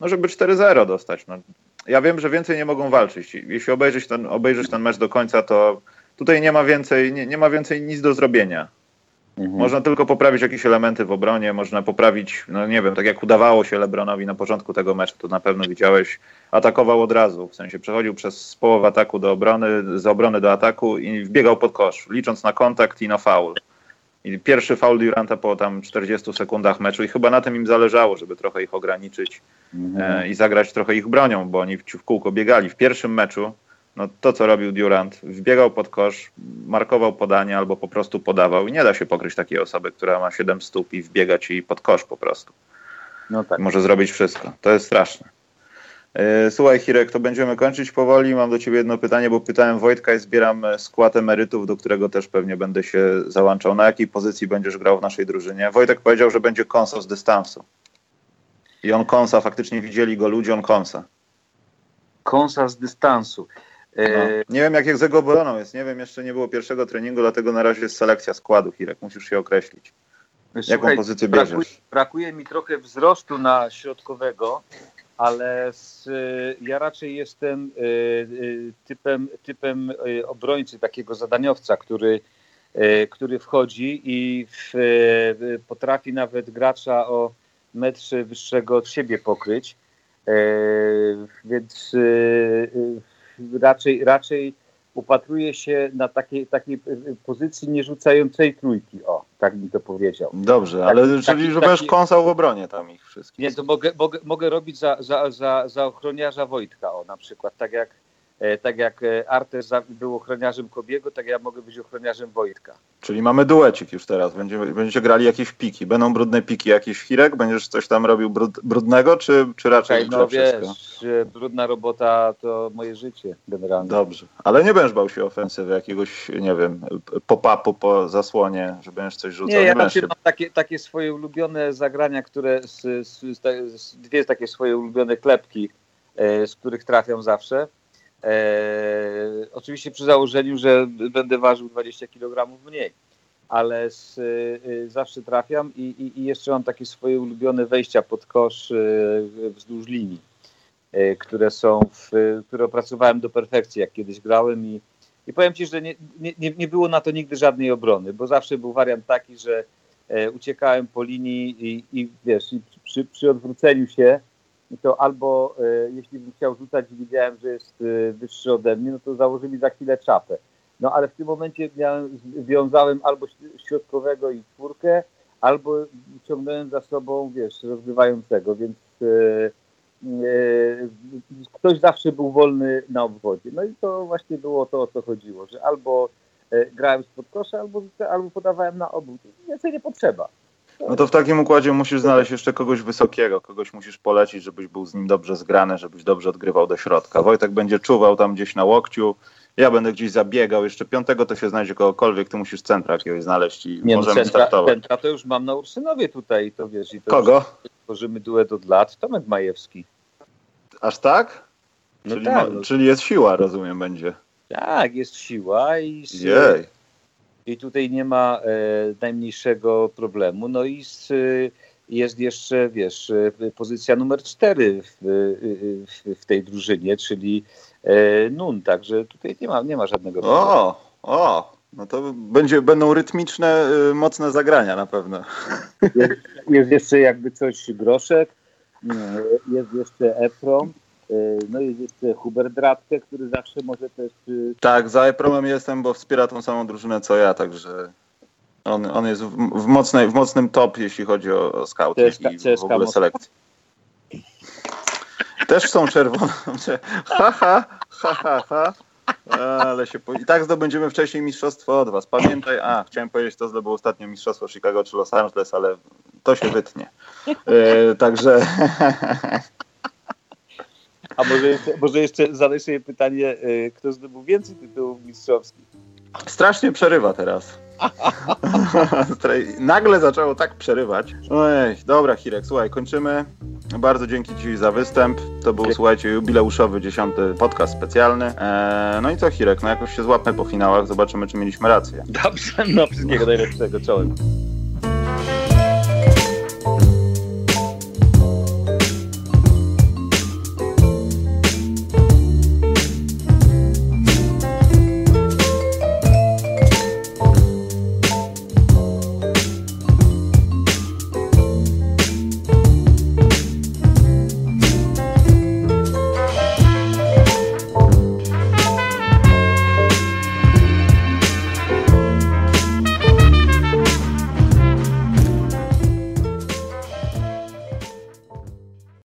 no żeby 4-0 dostać. No, ja wiem, że więcej nie mogą walczyć. Jeśli obejrzeć ten, obejrzeć ten mecz do końca, to tutaj nie ma więcej, nie, nie ma więcej nic do zrobienia. Mhm. Można tylko poprawić jakieś elementy w obronie, można poprawić, no nie wiem, tak jak udawało się Lebronowi na początku tego meczu, to na pewno widziałeś, atakował od razu, w sensie przechodził przez połowę ataku do obrony, z obrony do ataku i wbiegał pod kosz, licząc na kontakt i na faul. I pierwszy faul Duranta po tam 40 sekundach meczu i chyba na tym im zależało, żeby trochę ich ograniczyć mhm. e, i zagrać trochę ich bronią, bo oni w kółko biegali. W pierwszym meczu no to, co robił Durant, wbiegał pod kosz, markował podanie albo po prostu podawał i nie da się pokryć takiej osoby, która ma 7 stóp i wbiega ci pod kosz po prostu. No tak. Może zrobić wszystko. To jest straszne. E, słuchaj, Hirek, to będziemy kończyć powoli. Mam do Ciebie jedno pytanie, bo pytałem Wojtka i zbieram skład emerytów, do którego też pewnie będę się załączał. Na jakiej pozycji będziesz grał w naszej drużynie? Wojtek powiedział, że będzie konsa z dystansu. I on konsa, faktycznie widzieli go ludzie, on konsa. Konsa z dystansu. No. E, nie wiem, jak jest z jego obroną jest. Nie wiem, jeszcze nie było pierwszego treningu, dlatego na razie jest selekcja składu, Hirek. Musisz się określić. Słuchaj, Jaką pozycję bierzesz? Brakuje, brakuje, mi trochę wzrostu na środkowego, ale z, ja raczej jestem y, typem, typem obrońcy, takiego zadaniowca, który, który wchodzi i w, potrafi nawet gracza o metrze wyższego od siebie pokryć. Więc raczej, raczej upatruje się na takiej, takiej pozycji nierzucającej trójki. O, tak mi to powiedział. Dobrze, ale taki, czyli, że będziesz kąsał w obronie tam ich wszystkich. Nie, to mogę, mogę, mogę robić za, za, za, za ochroniarza Wojtka, o na przykład, tak jak tak jak e, Artes był ochroniarzem Kobiego, tak ja mogę być ochroniarzem Wojtka. Czyli mamy duecik już teraz. Będziemy, będziecie grali jakieś piki. Będą brudne piki, jakiś Hirek? Będziesz coś tam robił brud, brudnego, czy, czy raczej okay, No wiesz, brudna robota to moje życie generalnie. Dobrze, ale nie będziesz bał się ofensywy jakiegoś, nie wiem, pop-upu po zasłonie, że będziesz coś rzucał. Nie, ja nie się... mam takie, takie swoje ulubione zagrania, które, z, z, z, dwie takie swoje ulubione klepki, e, z których trafiam zawsze. E, oczywiście przy założeniu, że będę ważył 20 kg mniej, ale z, y, zawsze trafiam i, i, i, jeszcze mam takie swoje ulubione wejścia pod kosz y, wzdłuż linii, y, które są, w, które opracowałem do perfekcji, jak kiedyś grałem i, i powiem Ci, że nie, nie, nie było na to nigdy żadnej obrony, bo zawsze był wariant taki, że uciekałem po linii i, i wiesz, i przy, przy odwróceniu się to albo e, jeśli bym chciał rzucać i widziałem, że jest e, wyższy ode mnie, no to założy mi za chwilę czapę. No ale w tym momencie miałem, wiązałem albo środkowego i czwórkę, albo ciągnąłem za sobą, wiesz, rozgrywającego, więc e, ktoś zawsze był wolny na obwodzie. No i to właśnie było to, o co chodziło, że albo grałem spod kosza, albo, albo podawałem na obwód. Więcej nie potrzeba. No to w takim układzie musisz znaleźć jeszcze kogoś wysokiego, kogoś musisz polecić, żebyś był z nim dobrze zgrany, żebyś dobrze odgrywał do środka. Wojtek będzie czuwał tam gdzieś na łokciu, ja będę gdzieś zabiegał, jeszcze piątego to się znajdzie kogokolwiek, ty musisz centra jakiegoś znaleźć i Nie, no możemy centra, startować. Centra to już mam na Ursynowie tutaj, to wiesz. I to Kogo? Tworzymy duet od lat, Tomek Majewski. Aż tak? No czyli, tak. No. czyli jest siła, rozumiem, będzie. Tak, jest siła i... Jej i tutaj nie ma e, najmniejszego problemu. No i z, jest jeszcze, wiesz, e, pozycja numer cztery w, w, w, tej drużynie, czyli e, Nun, także tutaj nie ma, nie ma żadnego problemu. O, o, no to będzie, będą rytmiczne, mocne zagrania na pewno. Jest, jest jeszcze jakby coś Groszek, jest jeszcze Efron, E, no i jeszcze Hubert Dratkę, który zawsze może też... Y, tak, za Epromem jestem, bo wspiera tą samą drużynę co ja, także on, on jest w, mocnej, w mocnym top, jeśli chodzi o, o scouting CSK, i w ogóle selekcję. Też są czerwone. Ha, ha, ha, ha, ha. Ale się po... I tak zdobędziemy wcześniej mistrzostwo od was. Pamiętaj, a chciałem powiedzieć, to zdobył ostatnio mistrzostwo Chicago czy Los Angeles, ale to się wytnie. E, także A może jeszcze, może jeszcze zadaj sobie pytanie, y, kto zdobył więcej tytułów mistrzowskich? Strasznie przerywa teraz. Nagle zaczęło tak przerywać. Ojej, dobra Hirek, słuchaj, kończymy. Bardzo dzięki Ci za występ. To był, słuchajcie, jubileuszowy dziesiąty podcast specjalny. Eee, no i co Hirek, no jakoś się złapmy po finałach, zobaczymy czy mieliśmy rację. Dobrze, no wszystkiego najlepszego, czołem.